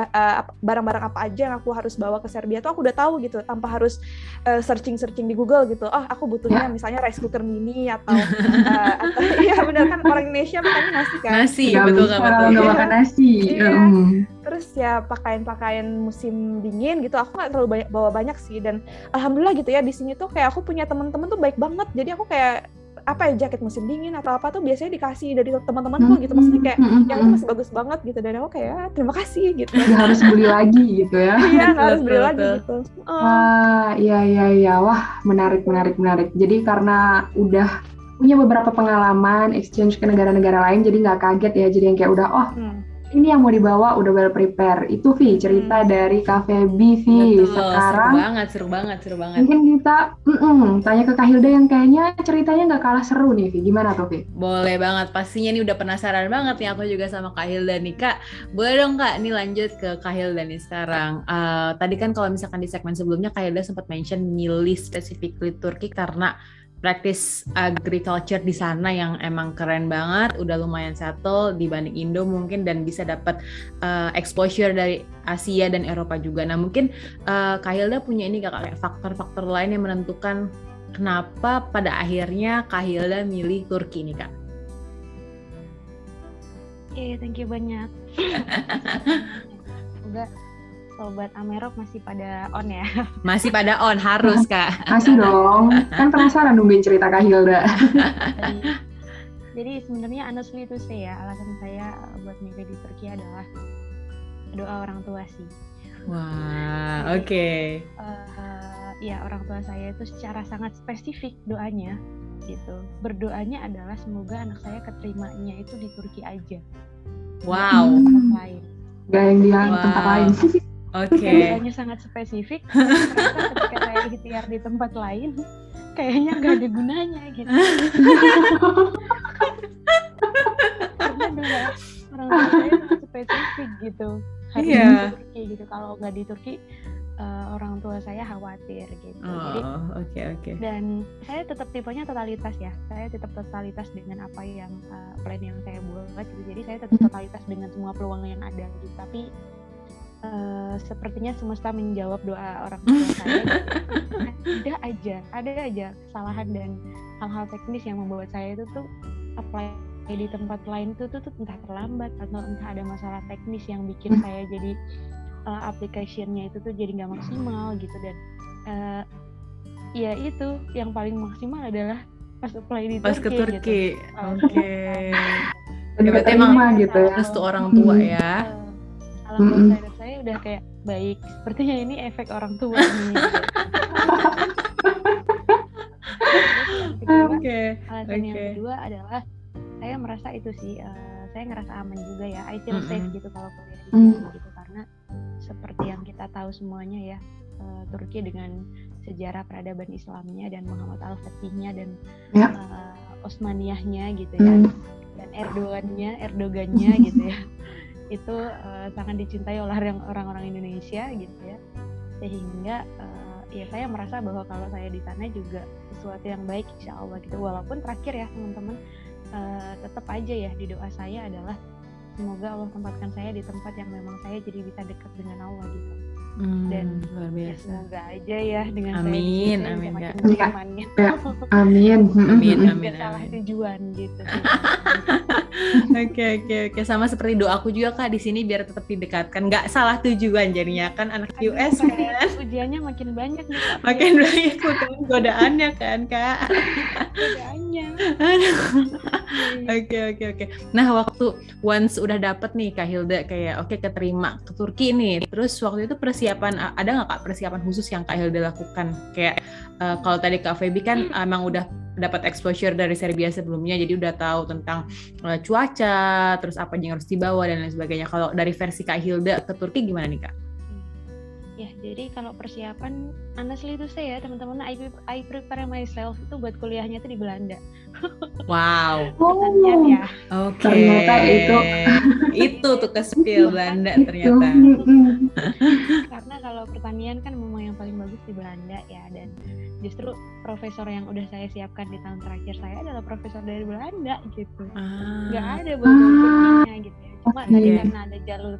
barang-barang apa aja yang aku harus bawa ke Serbia tuh aku udah tahu gitu tanpa harus eh, searching-searching di Google gitu. Oh, aku butuhnya misalnya rice cooker mini atau eh, atau iya benar kan orang Indonesia makannya nasi kan. nasi Nggak betul nggak kalau betul nggak makan nasi Iya. Mm. terus ya pakaian-pakaian musim dingin gitu aku nggak terlalu banyak bawa banyak sih dan alhamdulillah gitu ya di sini tuh kayak aku punya teman-teman tuh baik banget jadi aku kayak apa ya jaket musim dingin atau apa tuh biasanya dikasih dari teman-temanku gitu maksudnya kayak Mm, mm, yang mm, itu mm. masih bagus banget gitu dan aku kayak "Ah, terima kasih gitu harus beli lagi gitu ya iya harus Betul, beli lagi gitu Oh, Wah, iya iya iya. Wah, menarik menarik menarik. Jadi karena udah punya beberapa pengalaman exchange ke negara-negara lain, jadi nggak kaget ya. Jadi yang kayak udah, oh hmm. Ini yang mau dibawa udah well prepare. Itu Vi cerita Hmm. dari Cafe B Vi. betul Sekarang seru banget seru banget seru banget mungkin kita mm-mm, tanya ke Kak Hilda yang kayaknya ceritanya nggak kalah seru nih Vi. Gimana tuh Vi? Boleh banget, pastinya nih udah penasaran banget nih aku juga sama Kak Hilda nih Kak. Boleh dong Kak, nih lanjut ke Kak Hilda nih sekarang. Eh, tadi kan kalau misalkan di segmen sebelumnya Kak Hilda sempat mention milih specifically Turki karena practice agriculture di sana yang emang keren banget, udah lumayan settle dibanding Indo mungkin dan bisa dapat eh, exposure dari Asia dan Eropa juga. Nah mungkin eh, Kak Hilda punya ini Kak, kayak faktor-faktor lain yang menentukan kenapa pada akhirnya Kak Hilda milih Turki nih Kak. Oke, thank you banyak. Semoga sobat Amerok masih pada on ya. Masih pada on harus kak. Masih dong. Kan penasaran nungguin cerita Kak Hilda. Jadi, jadi sebenarnya honestly itu say ya, alasan saya uh, buat milih di Turki adalah doa orang tua sih. Wah oke. Eh, ya orang tua saya itu secara sangat spesifik doanya gitu. Berdoanya adalah semoga anak saya keterimanya itu di Turki aja, Wow. Tempat lain. Gak yang di Wow. tempat lain. Oke. Doanya sangat spesifik. ketika saya ikhtiar di tempat lain, kayaknya nggak ada gunanya gitu. Karena orang tua saya sangat spesifik gitu. Harus Iya. di Turki gitu. Kalau nggak di Turki, eh, orang tua saya khawatir gitu. Jadi Oh oke oke. dan saya tetap tipenya totalitas ya saya tetap totalitas dengan apa yang uh, plan yang saya buat gitu jadi saya tetap totalitas dengan semua peluang yang ada gitu tapi uh, sepertinya semesta menjawab doa orang tua saya ada aja ada aja kesalahan dan hal-hal teknis yang membuat saya itu tuh apply di tempat lain itu tuh, tuh entah terlambat atau entah ada masalah teknis yang bikin saya jadi uh, application-nya itu tuh jadi nggak maksimal gitu dan uh, ya itu yang paling maksimal adalah pas apply di Pas ke Turki, gitu. Turki. Kalau Oke. Ya, berarti emang gitu ya. Restu orang tua Hmm. ya. Eh, bawah Mm-mm. sadar saya udah kayak baik sepertinya ini efek orang tua nih Oke. alasan yang kedua adalah saya merasa itu sih eh, saya ngerasa aman juga ya I feel safe Mm-mm. gitu kalau kuliah di Mm. Turki gitu karena seperti yang kita tahu semuanya ya eh, Turki dengan sejarah peradaban Islamnya dan Muhammad Al Fatihnya dan Ya. eh, Osmaniyahnya gitu ya Hmm. dan Erdogannya Erdogannya gitu ya itu eh, sangat dicintai oleh orang- orang-orang Indonesia gitu ya. Sehingga eh, ya saya merasa bahwa kalau saya di sana juga sesuatu yang baik insya Allah gitu. Walaupun terakhir ya teman-teman eh, tetap aja ya di doa saya adalah semoga Allah tempatkan saya di tempat yang memang saya jadi bisa dekat dengan Allah gitu Hmm, Dan, luar ya biasa. semoga aja ya dengan Amin, saya amin, Kak. makin Ya. Ya. Amin. Amin, amin, Nggak salah amin. tujuan gitu. Oke oke oke sama seperti doaku juga kak di sini biar tetap didekatkan nggak salah tujuan jadinya kan anak Aduh, US kan ujiannya makin banyak nih Kak. makin banyak makin godaannya kan kak Ujiannya. Aduh. Oke oke oke. Nah waktu once udah dapet nih Kak Hilda kayak oke keterima ke Turki nih. Terus waktu itu persiapan ada nggak Kak persiapan khusus yang Kak Hilda lakukan? Kayak eh, kalau tadi Kak Feby kan emang udah dapat exposure dari Serbia sebelumnya, jadi udah tahu tentang eh, cuaca, terus apa yang harus dibawa dan lain sebagainya. Kalau dari versi Kak Hilda ke Turki gimana nih Kak? Ya, jadi kalau persiapan honestly itu saya ya teman-teman I, I prepare myself itu buat kuliahnya itu di Belanda. Wow. Pertanian Oh, ya. Oke. Ternyata itu. itu tuh ke spill Belanda ternyata. Karena kalau pertanian kan memang yang paling bagus di Belanda ya dan justru profesor yang udah saya siapkan di tahun terakhir saya adalah profesor dari Belanda gitu. Ah. nggak ada buat Turkinya gitu ya. Cuma Oke. tadi karena ada jalur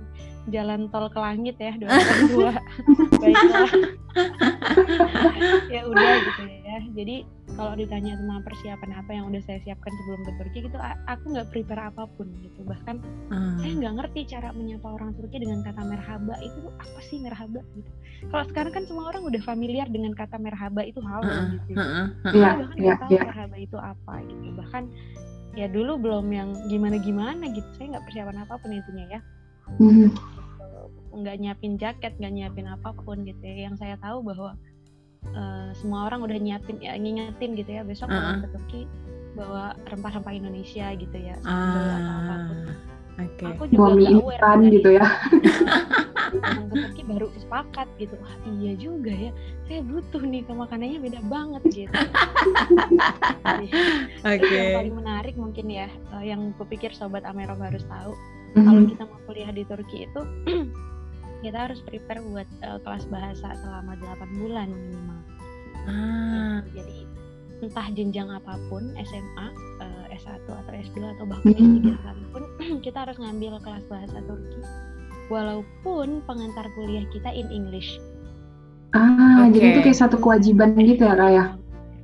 jalan tol ke langit ya dua dua baiklah ya udah gitu ya jadi kalau ditanya tentang persiapan apa yang udah saya siapkan sebelum ke Turki gitu aku nggak prepare apa pun gitu bahkan Ah. saya nggak ngerti cara menyapa orang Turki dengan kata merhaba itu apa sih merhaba gitu kalau sekarang kan semua orang udah familiar dengan kata merhaba itu halo Heeh, gitu. Heeh, heeh. Iya, Saya bahkan iya, nggak tahu iya. merhaba itu apa gitu bahkan ya dulu belum yang gimana gimana gitu saya nggak persiapan apa pun intinya ya Hmm. nggak nyiapin jaket nggak nyiapin apa pun gitu ya yang saya tahu bahwa eh, semua orang udah nyiapin ya ngingetin gitu ya besok Uh-uh. ke Turki bawa rempah-rempah Indonesia gitu ya atau apa pun Ah, oke. aku Bawa juga nggak aware gitu ya. datang ke Turki baru sepakat gitu wah iya juga ya saya butuh nih ke makanannya beda banget gitu Oke. yang paling menarik mungkin ya eh, yang kupikir sobat Amerov harus tahu kalau Hmm. kita mau kuliah di Turki itu kita harus prepare buat eh, kelas bahasa selama 8 bulan minimal. Ah, Gitu. Jadi entah jenjang apa pun SMA, eh, S1 atau S2 atau bahkan Mhm. S3 sekalipun kita harus ngambil kelas bahasa Turki. Walaupun pengantar kuliah kita in English. Ah, jadi Oke. itu kayak satu kewajiban gitu ya, Raya?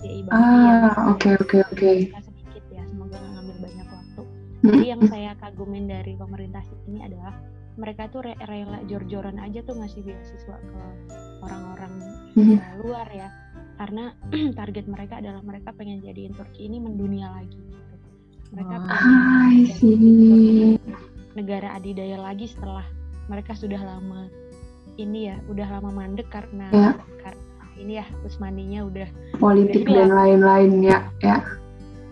RCI banget ya. Ah, oke oke oke. Kita sedikit ya, semoga nggak ngambil banyak waktu. Hmm. Jadi yang saya kagumin dari pemerintah ini adalah mereka tuh re- rela jor-joran aja tuh ngasih beasiswa ke orang-orang eh, luar ya. Karena target mereka adalah mereka pengen jadiin Turki ini mendunia lagi gitu. Mereka Wah. pengen negara adidaya lagi setelah mereka sudah lama ini ya, udah lama mandek karena Ya. karena ini ya Usmaninya udah Politik Udah dan lain-lain ya, ya.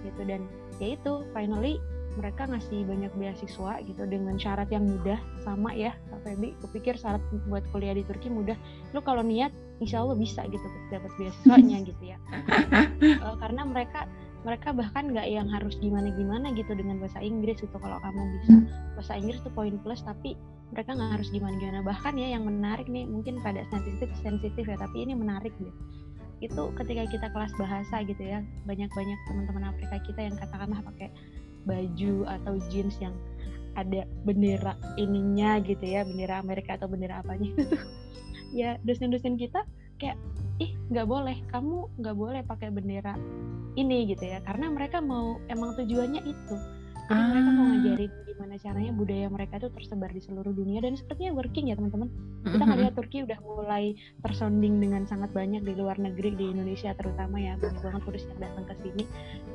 gitu dan ya itu finally mereka ngasih banyak beasiswa gitu dengan syarat yang mudah sama ya Kak Feby kupikir syarat buat kuliah di Turki mudah lu kalau niat insya Allah bisa gitu dapat beasiswanya gitu ya Eh, karena mereka mereka bahkan nggak yang harus gimana gimana gitu dengan bahasa Inggris gitu. Kalau kamu bisa bahasa Inggris itu poin plus tapi mereka nggak harus gimana gimana bahkan ya yang menarik nih mungkin pada sensitif sensitif ya tapi ini menarik deh. Itu ketika kita kelas bahasa gitu ya banyak-banyak teman-teman Afrika kita yang katakanlah pakai baju atau jeans yang ada bendera ininya gitu ya bendera Amerika atau bendera apanya itu tuh. Ya dosen-dosen kita kayak ih nggak boleh kamu nggak boleh pakai bendera ini gitu ya. Karena mereka mau emang tujuannya itu. Jadi mereka mau Ah. ngajarin gimana caranya budaya mereka itu tersebar di seluruh dunia. Dan sepertinya working ya teman-teman. Kita ngeliat Turki udah mulai tersounding dengan sangat banyak di luar negeri di Indonesia terutama ya. Banyak banget turis yang datang ke sini.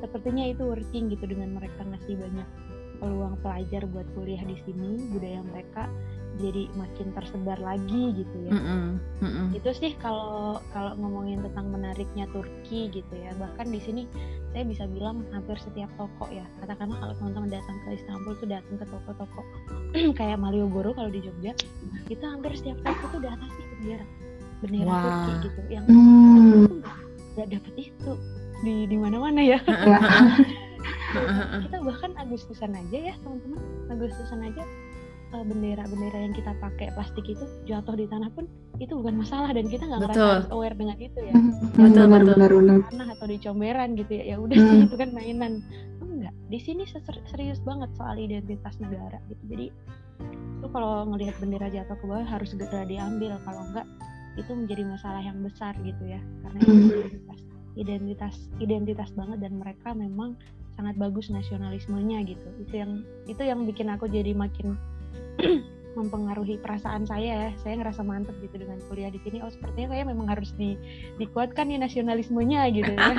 Sepertinya itu working gitu dengan mereka ngasih banyak peluang pelajar buat kuliah di sini budaya mereka jadi makin tersebar lagi gitu ya. Mm -mm, mm -mm. Itu sih kalau kalau ngomongin tentang menariknya Turki gitu ya. Bahkan di sini saya bisa bilang hampir setiap toko ya. Katakanlah kalau teman-teman datang ke Istanbul tuh datang ke toko-toko kayak Malioboro kalau di Jogja, itu hampir setiap toko tuh di atasnya bendera bendera Wah. Turki gitu. Yang Hmm. nggak dapet itu di di mana-mana ya. Kita bahkan Agustusan aja ya teman-teman Agustusan aja bendera-bendera yang kita pakai plastik itu jatuh di tanah pun itu bukan masalah dan kita nggak ngerasa harus aware dengan itu ya. Betul, benar betul. benar benar. tanah atau di comberan gitu ya ya udah sih Hmm. itu kan mainan. Enggak. Di sini serius banget soal identitas negara gitu. Jadi itu kalau ngelihat bendera jatuh ke bawah harus segera diambil. Kalau enggak itu menjadi masalah yang besar gitu ya. Karena itu Hmm. identitas identitas identitas banget dan mereka memang sangat bagus nasionalismenya gitu. Itu yang itu yang bikin aku jadi makin mempengaruhi perasaan saya ya saya ngerasa mantep gitu dengan kuliah di sini oh sepertinya kayak memang harus di dikuatkan nih nasionalismenya gitu ya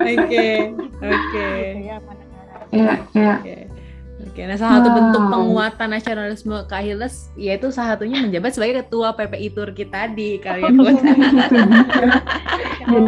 Oke, oke. gitu. Ya, ya. Oke. Nah salah satu Wow. bentuk penguatan nasionalisme Kak Hiles yaitu salah satunya menjabat sebagai ketua PPI Turki tadi kali ya Put. Ya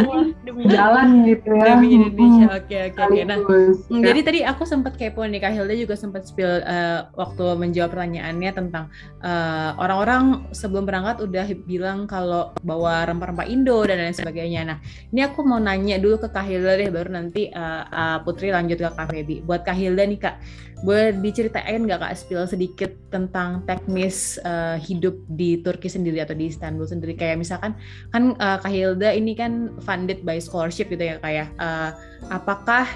demi Jalan gitu ya. Demi Indonesia. Oke, oke, oke. Nah. Hmm, Ya. Jadi tadi aku sempat kepo nih Kak Hilda juga sempat spill eh, waktu menjawab pertanyaannya tentang eh, orang-orang sebelum berangkat udah bilang kalau bawa rempah-rempah Indo dan lain sebagainya. Nah, ini aku mau nanya dulu ke Kak Hilda deh baru nanti eh, eh, Putri lanjut ke Kak Feby. Buat Kak Hilda nih Kak, boleh diceritain nggak Kak spill sedikit tentang teknis eh, hidup di Turki sendiri atau di Istanbul sendiri? Kayak misalkan kan eh, Kak Hilda ini kan funded by scholarship gitu ya kayak apakah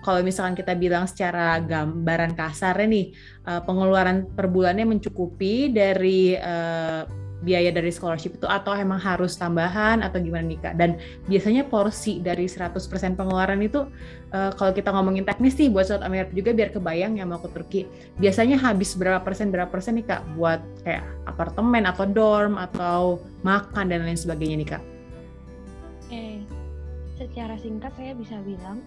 kalau misalkan kita bilang secara gambaran kasarnya nih eh, pengeluaran per bulannya mencukupi dari eh, biaya dari scholarship itu atau emang harus tambahan atau gimana nih Kak? Dan biasanya porsi dari 100% pengeluaran itu eh, kalau kita ngomongin teknis nih buat South America juga biar kebayang yang mau ke Turki. Biasanya habis berapa persen berapa persen nih Kak buat kayak apartemen atau dorm atau makan dan lain sebagainya nih Kak? Oke, secara singkat saya bisa bilang,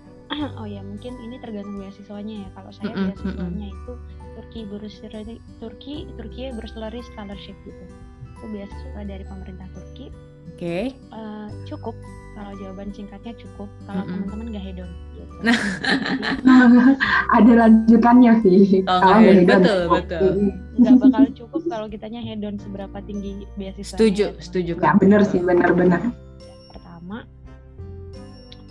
oh ya mungkin ini tergantung beasiswanya ya. Kalau saya Mm-mm, beasiswanya itu Turki Bursary, Turki Turki Bursary Scholarship gitu. Itu beasiswa dari pemerintah Turki. Oke. Eh, cukup kalau jawaban singkatnya cukup. Kalau Mm-mm. teman-teman gak hedon. Gitu. Nah. ada lanjutannya sih. Oh, Kalau hedon. Betul, betul. nggak bakal cukup kalau kitanya hedon seberapa tinggi beasiswa. Setuju, setuju Ya Kak. benar sih, benar-benar.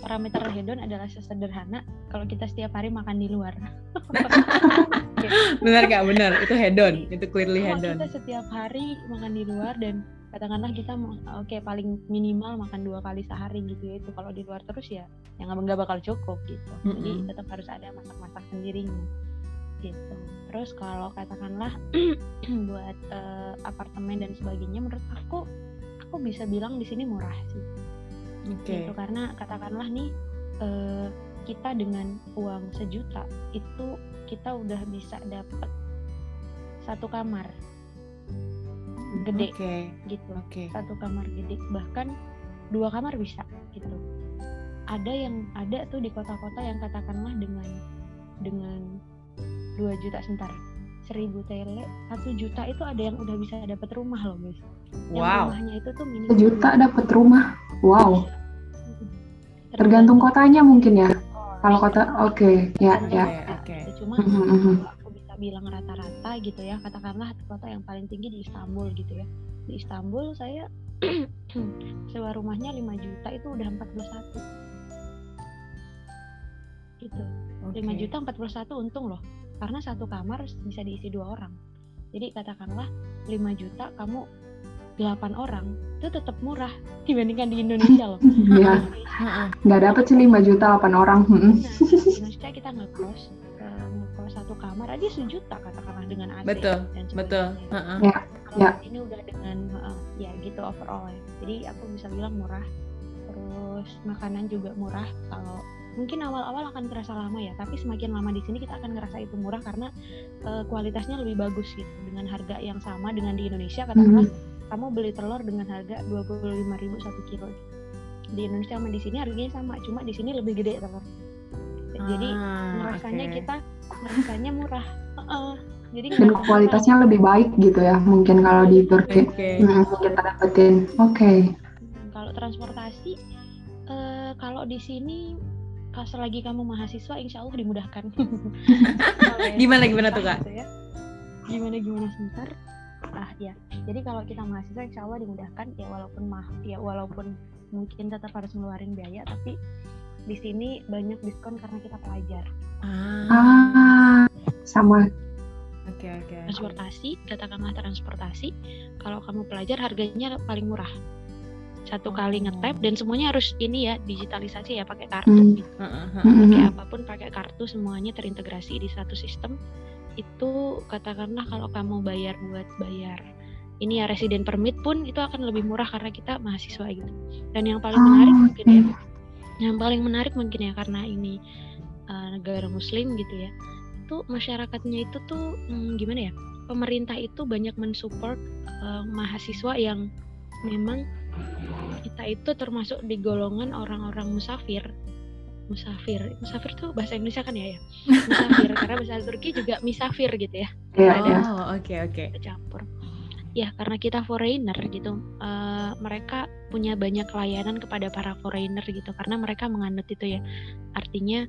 Parameter hedon adalah sesederhana kalau kita setiap hari makan di luar. Benar Kak, benar. Itu hedon, itu clearly Kalau hedon. kita setiap hari makan di luar dan katakanlah kita oke paling minimal makan dua kali sehari gitu ya itu kalau di luar terus ya yang nggak bakal cukup gitu jadi Mm-mm. tetap harus ada masak-masak sendirinya gitu terus kalau katakanlah buat eh, apartemen dan sebagainya menurut aku aku bisa bilang di sini murah sih Oke. gitu. Karena katakanlah nih eh, kita dengan uang sejuta itu kita udah bisa dapat satu kamar. Gede. Oke. gitu. Oke. satu kamar gede. Bahkan dua kamar bisa gitu. Ada yang ada tuh di kota-kota yang katakanlah dengan dengan dua juta sebentar seribu tele satu juta itu ada yang udah bisa dapat rumah loh guys Wow. rumahnya itu tuh minimal Sejuta dapat rumah. Wow. Tergantung kotanya mungkin ya. Kalau kota, oke, ya, Oke, ya. oke. cuma Mhm, mhm. aku bisa bilang rata-rata gitu ya katakanlah kota yang paling tinggi di Istanbul gitu ya di Istanbul saya sewa rumahnya 5 juta itu udah 41 gitu 5 Oke. juta 41 untung loh karena satu kamar bisa diisi dua orang jadi katakanlah 5 juta kamu 8 orang itu tetap murah dibandingkan di Indonesia loh Iya, Heeh. nggak dapat sih 5 juta 8 orang. Nah, Indonesia kita ngekos eh, ngekos satu kamar aja sejuta katakanlah dengan AC Betul, dan Betul. Heeh. Ya, ya. sini udah dengan heeh, ya gitu overall ya. Jadi aku bisa bilang murah. Terus makanan juga murah. Kalau mungkin awal-awal akan terasa lama ya, tapi semakin lama di sini kita akan ngerasa itu murah karena eh, kualitasnya lebih bagus gitu. Dengan harga yang sama dengan di Indonesia katakanlah kamu beli telur dengan harga 25.000 satu kilo. Di Indonesia sama di sini harganya sama, cuma di sini lebih gede telur. Jadi Ah, ngerasanya oke. kita ngerasanya murah. Heeh. Jadi Dan kualitasnya lebih baik gitu ya, mungkin kalau di Turki. Oke. Hmm, kita dapetin. Oke. Hmm, Kalau transportasi, eh, kalau di sini kalau selagi kamu mahasiswa, insya Allah dimudahkan. Gimana gimana tuh kak? Gimana gimana sebentar? Ah ya, jadi kalau kita mahasiswa, insya Allah dimudahkan ya walaupun mah, ya walaupun mungkin tetap harus ngeluarin biaya, tapi di sini banyak diskon karena kita pelajar. Ah, Ah, sama. oke oke. Transportasi, katakanlah transportasi, kalau kamu pelajar harganya paling murah. Satu kali Oh. ngetap dan semuanya harus ini ya digitalisasi ya pakai kartu. Hmm. gitu. Heeh, heeh. Hmm, pakai apa pun pakai kartu semuanya terintegrasi di satu sistem itu katakanlah kalau kamu bayar buat bayar ini ya resident permit pun itu akan lebih murah karena kita mahasiswa gitu. Dan yang paling Oh, menarik mungkin ya yang paling menarik mungkin ya karena ini uh, negara muslim gitu ya itu masyarakatnya itu tuh hmm, gimana ya pemerintah itu banyak mensupport uh, mahasiswa yang memang kita itu termasuk di golongan orang-orang musafir musafir. Musafir tuh bahasa Indonesia kan ya ya? Musafir karena bahasa Turki juga misafir gitu ya. Iya, Ada. Oh oke oke. campur. Ya karena kita foreigner gitu eh, mereka punya banyak layanan kepada para foreigner gitu karena mereka menganut itu ya. Artinya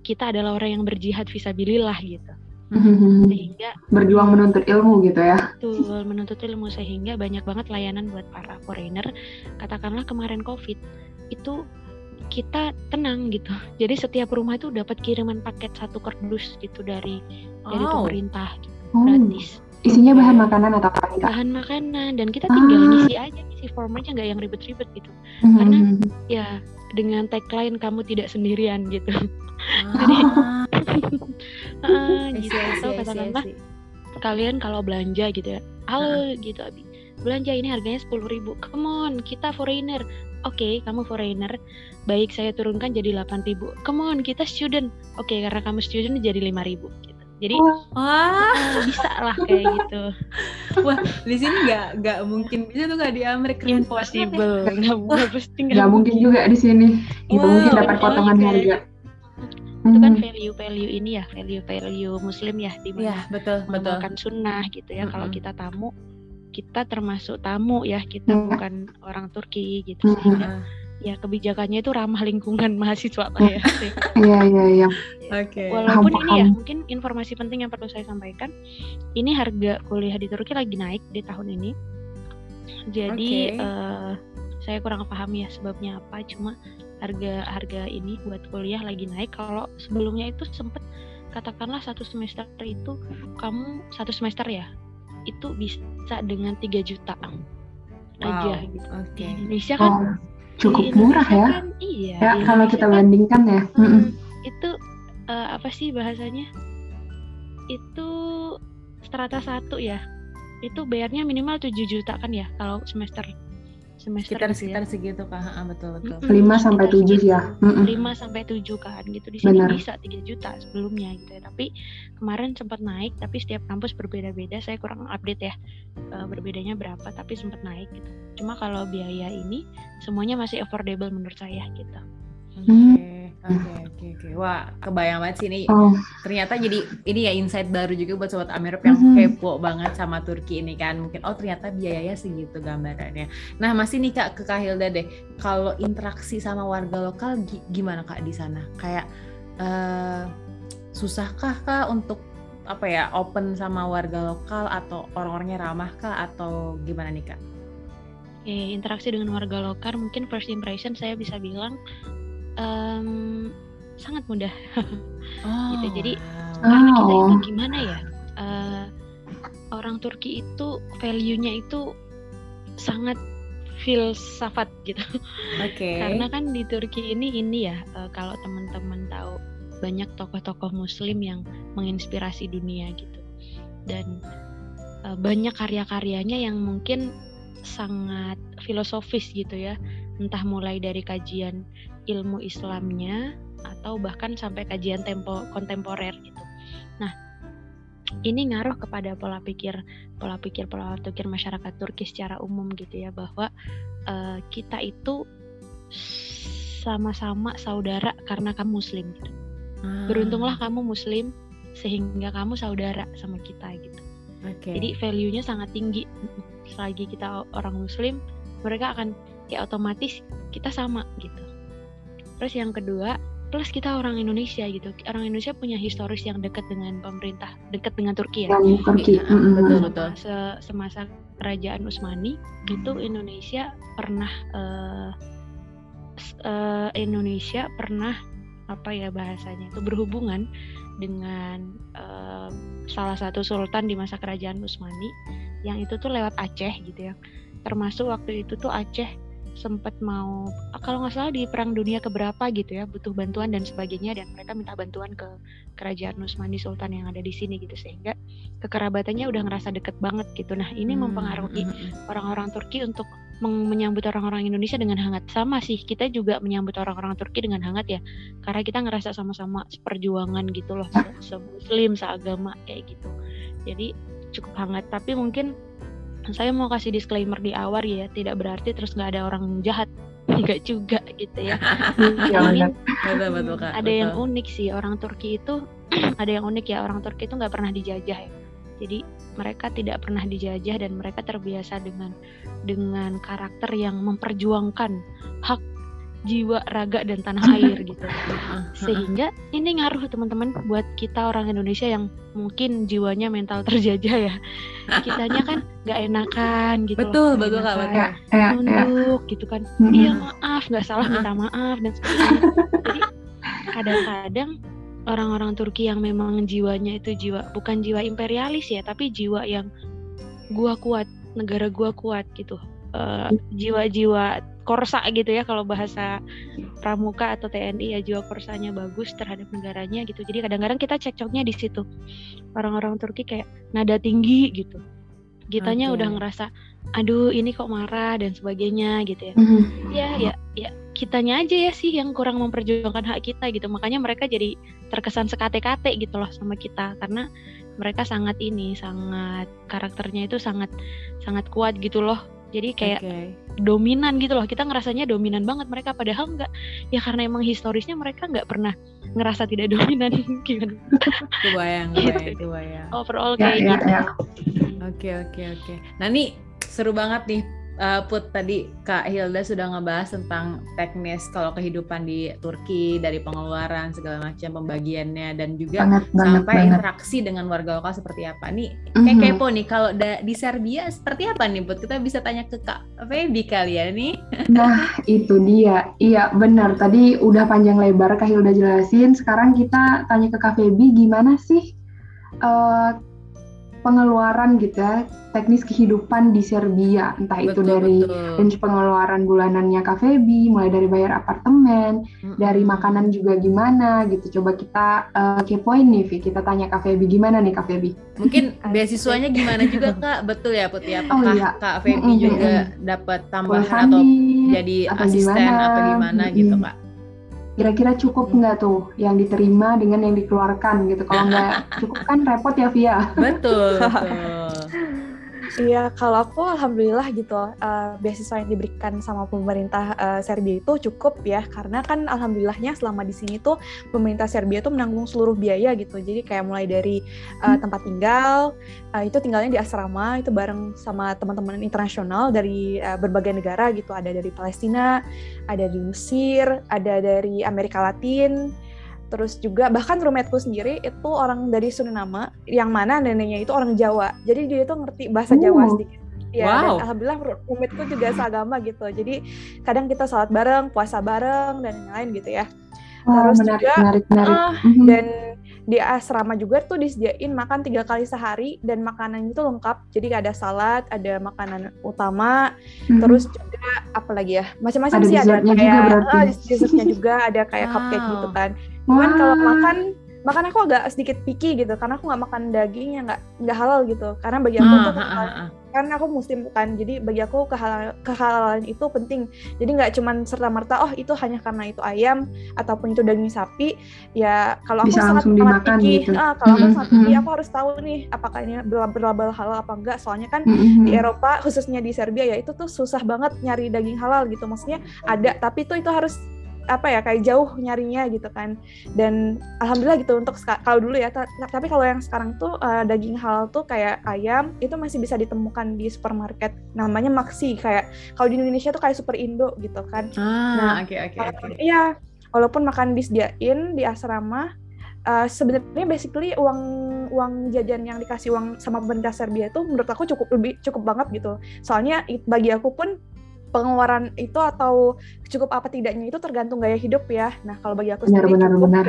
kita adalah orang yang berjihad visabilillah gitu. Hmm, sehingga Berjuang menuntut ilmu gitu ya. betul menuntut ilmu. Sehingga banyak banget layanan buat para foreigner. Katakanlah kemarin covid itu kita tenang gitu. Jadi setiap rumah itu dapat kiriman paket satu kardus gitu dari dari Oh. pemerintah gitu, Oh, gratis. Isinya bahan makanan atau apa bahan makanan dan kita tinggal Ah. ngisi aja ngisi form aja nggak yang ribet-ribet gitu. Hmm, Karena- hmm, hmm. ya dengan tagline kamu tidak sendirian gitu. Ah, Heeh, I see, gitu. atau katakanlah kalian kalau belanja gitu ya halo gitu Abi. Belanja ini harganya sepuluh ribu. Come on kita foreigner oke kamu foreigner baik saya turunkan jadi 8 ribu come on kita student oke karena kamu student jadi lima ribu gitu jadi Wah, Wah, eh, bisa lah kayak gitu di sini nggak nggak mungkin bisa tuh nggak di Amerika. Ya. impossible nggak nggak pasti nggak mungkin juga di sini. Gitu Wow, mungkin dapat betul potongan harga. itu kan Hmm, value value ini ya value value muslim ya di Iya mana betul betul. mengamalkan sunnah gitu ya kalau Mm-mm. kita tamu kita termasuk tamu ya kita Hmm. bukan orang Turki gitu Hmm. sehingga ya kebijakannya itu ramah lingkungan mahasiswa lah ya. Iya, iya, iya. Oke. Walaupun Paham, ini ya mungkin informasi penting yang perlu saya sampaikan, ini harga kuliah di Turki lagi naik di tahun ini. Jadi Oke. eh, saya kurang paham ya sebabnya apa, cuma harga harga ini buat kuliah lagi naik. Kalau sebelumnya itu sempet katakanlah satu semester itu kamu satu semester ya itu bisa dengan 3 juta aja Wow, gitu. Oke. Di Indonesia kan Oh, cukup di murah Indonesia ya. kan, iya. Ya, kalau Indonesia kita kan, bandingkan ya. hmm, Mm-mm. itu eh, apa sih bahasanya? Itu strata satu ya. Itu bayarnya minimal 7 juta kan ya kalau semester semester Sekitar gitu sekitar ya. segitu kak. Ah, betul betul. 5 sampai 7 ya. 5 sampai 7 kan gitu. Di sini Benar. bisa 3 juta sebelumnya gitu ya. Tapi kemarin sempat naik tapi setiap kampus berbeda-beda. Saya kurang update ya. eh, berbedanya berapa tapi sempat naik gitu. Cuma kalau biaya ini semuanya masih affordable menurut saya gitu. Oke, oke, oke, oke. Wah, kebayang banget sih ini. Oh, Ternyata jadi ini ya insight baru juga buat sobat Amerop yang Mhm. kepo banget sama Turki ini kan. Mungkin oh ternyata biayanya segitu gambarannya. Nah, masih nih Kak ke Kak Hilda deh. Kalau interaksi sama warga lokal gi- gimana Kak di sana? Kayak eh susahkah Kak untuk apa ya open sama warga lokal atau orang-orangnya ramah kah atau gimana nih Kak? Oke, interaksi dengan warga lokal mungkin first impression saya bisa bilang em, sangat mudah Oh, Gitu, jadi, wow. karena kita itu Oh. gimana ya eh, orang Turki itu value-nya itu sangat filsafat gitu Oke. karena kan di Turki ini ini ya eh, kalau teman-teman tahu banyak tokoh-tokoh Muslim yang menginspirasi dunia gitu dan eh, banyak karya-karyanya yang mungkin sangat filosofis gitu ya entah mulai dari kajian ilmu Islamnya atau bahkan sampai kajian tempo kontemporer gitu. Nah, ini ngaruh kepada pola pikir pola pikir pola pikir masyarakat Turki secara umum gitu ya bahwa eh, kita itu sama-sama saudara karena kamu muslim gitu. Ah. Beruntunglah kamu muslim sehingga kamu saudara sama kita gitu. Oke. Jadi value-nya sangat tinggi. Selagi kita orang muslim, mereka akan ya otomatis kita sama gitu. Terus yang kedua, plus kita orang Indonesia gitu. Orang Indonesia punya historis yang dekat dengan pemerintah, dekat dengan Turki ya. Yang Turki. Iya, Mm-mm. betul betul. Se- semasa kerajaan Utsmani itu Indonesia pernah eh, s- eh, Indonesia pernah apa ya bahasanya itu berhubungan dengan eh, salah satu sultan di masa kerajaan Utsmani yang itu tuh lewat Aceh gitu ya termasuk waktu itu tuh Aceh sempat mau kalau nggak salah di perang dunia keberapa gitu ya butuh bantuan dan sebagainya dan mereka minta bantuan ke kerajaan Utsmani Sultan yang ada di sini gitu sehingga kekerabatannya udah ngerasa deket banget gitu. Nah ini Hmm, mempengaruhi hmm, hmm. orang-orang Turki untuk menyambut orang-orang Indonesia dengan hangat. Sama sih kita juga menyambut orang-orang Turki dengan hangat ya karena kita ngerasa sama-sama seperjuangan gitu loh se, muslim seagama kayak gitu. Jadi cukup hangat. Tapi mungkin saya mau kasih disclaimer di awal ya tidak berarti terus nggak ada orang jahat. Tidak juga gitu ya. Iya, Mungkin Betul. Betul Kak. ada yang unik sih orang Turki itu ada yang unik ya orang Turki itu nggak pernah dijajah ya. Jadi mereka tidak pernah dijajah dan mereka terbiasa dengan dengan karakter yang memperjuangkan hak jiwa raga dan tanah air gitu. Sehingga ini ngaruh teman-teman buat kita orang Indonesia yang mungkin jiwanya mental terjajah ya. Kitanya kan nggak enakan gitu Betul betul Kak betul. Ya, ya, ya. nunduk gitu kan. Iya maaf nggak salah minta maaf dan sebagainya. Jadi kadang-kadang orang-orang Turki yang memang jiwanya itu jiwa bukan jiwa imperialis ya tapi jiwa yang gua kuat negara gua kuat gitu. Eh, jiwa-jiwa korsa gitu ya kalau bahasa pramuka atau TNI ya jiwa korsanya bagus terhadap negaranya gitu. Jadi kadang-kadang kita cekcoknya di situ. Orang-orang Turki kayak nada tinggi gitu. Kitanya Oke. udah ngerasa aduh ini kok marah dan sebagainya gitu ya. Mhm. ya ya ya kitanya aja ya sih yang kurang memperjuangkan hak kita gitu. Makanya mereka jadi terkesan sekate-kate gitu loh sama kita. Karena mereka sangat ini sangat karakternya itu sangat sangat kuat gitu loh jadi kayak Oke. dominan gitu loh kita ngerasanya dominan banget mereka padahal enggak ya karena emang historisnya mereka nggak pernah ngerasa tidak dominan gimana Kebayang, kebayang, kebayang. overall Ya, kayak ya, gitu ya. Oke oke oke. Nah nih seru banget nih eh, Put tadi Kak Hilda sudah ngebahas tentang teknis kalau kehidupan di Turki dari pengeluaran segala macam pembagiannya dan juga Banget, sampai banget. interaksi dengan warga lokal seperti apa nih. Kayak Mhm. kepo nih kalau da- di Serbia seperti apa nih Put? Kita bisa tanya ke Kak Feby kali ya nih. Nah, itu dia. Iya, benar. Tadi udah panjang lebar Kak Hilda jelasin. Sekarang kita tanya ke Kak Feby, gimana sih eh, pengeluaran gitu ya, teknis kehidupan di Serbia. Entah itu dari betul. range pengeluaran bulanannya Kak Feby, mulai dari bayar apartemen, Mm-mm. dari makanan juga gimana gitu. Coba kita eh, kepoin nih, Vi. Kita tanya Kak Feby, gimana nih Kak Feby? Mungkin beasiswanya gimana juga Kak? Betul ya Put ya? Oh, Apakah iya. Kak Feby Mm-mm, juga dapat tambahan atau funding, jadi atau asisten gimana? atau gimana Mm-mm. gitu Kak? Kira-kira cukup Hmm. nggak tuh yang diterima dengan yang dikeluarkan gitu? Kalau nggak cukup kan repot ya Via. Betul, betul. Iya, kalau aku alhamdulillah gitu eh, beasiswa yang diberikan sama pemerintah eh, Serbia itu cukup ya karena kan alhamdulillahnya selama di sini tuh pemerintah Serbia tuh menanggung seluruh biaya gitu. Jadi kayak mulai dari eh, tempat tinggal eh, itu tinggalnya di asrama itu bareng sama teman-teman internasional dari eh, berbagai negara gitu. Ada dari Palestina, ada dari Mesir, ada dari Amerika Latin. Terus juga bahkan roommateku sendiri itu orang dari Suriname yang mana neneknya itu orang Jawa. Jadi dia itu ngerti bahasa Jawa Oh. sedikit. Ya, Wow. dan alhamdulillah roommateku juga seagama gitu. Jadi kadang kita sholat bareng, puasa bareng dan lain-lain gitu ya. Oh, Terus menarik, juga, menarik, menarik. ah, Mhm. Dan di asrama juga tuh disediain makan tiga kali sehari dan makanan itu lengkap. Jadi ada salad, ada makanan utama, Mhm. terus juga apa lagi ya macam-macam sih ada juga kayak berarti. ah, dessertnya juga ada kayak cupcake Wow. gitu kan cuman kalau Wah. makan makan aku agak sedikit picky gitu karena aku nggak makan daging yang nggak nggak halal gitu karena bagi aku Ah, ah, kehal- ah, ah. kan aku muslim kan jadi bagi aku kehal kehalalan itu penting jadi nggak cuman serta merta oh itu hanya karena itu ayam ataupun itu daging sapi ya kalau aku Bisa sangat amat picky gitu. ah, kalau aku Mm-mm, sangat picky aku harus tahu nih apakah ini berlabel halal apa enggak soalnya kan Mhm. di Eropa khususnya di Serbia ya itu tuh susah banget nyari daging halal gitu maksudnya ada tapi tuh itu harus apa ya kayak jauh nyarinya gitu kan. Dan alhamdulillah gitu untuk kalau dulu ya tapi kalau yang sekarang tuh uh, daging halal tuh kayak ayam itu masih bisa ditemukan di supermarket. Namanya Maxi kayak kalau di Indonesia tuh kayak Super Indo gitu kan. Ah nah oke oke oke. iya walaupun makan disediain di asrama uh, sebenarnya basically uang uang jajan yang dikasih uang sama pemerintah Serbia itu menurut aku cukup lebih cukup banget gitu. Soalnya bagi aku pun pengeluaran itu atau cukup apa tidaknya itu tergantung gaya hidup ya. Nah kalau bagi aku benar, sendiri benar, cukup. Benar.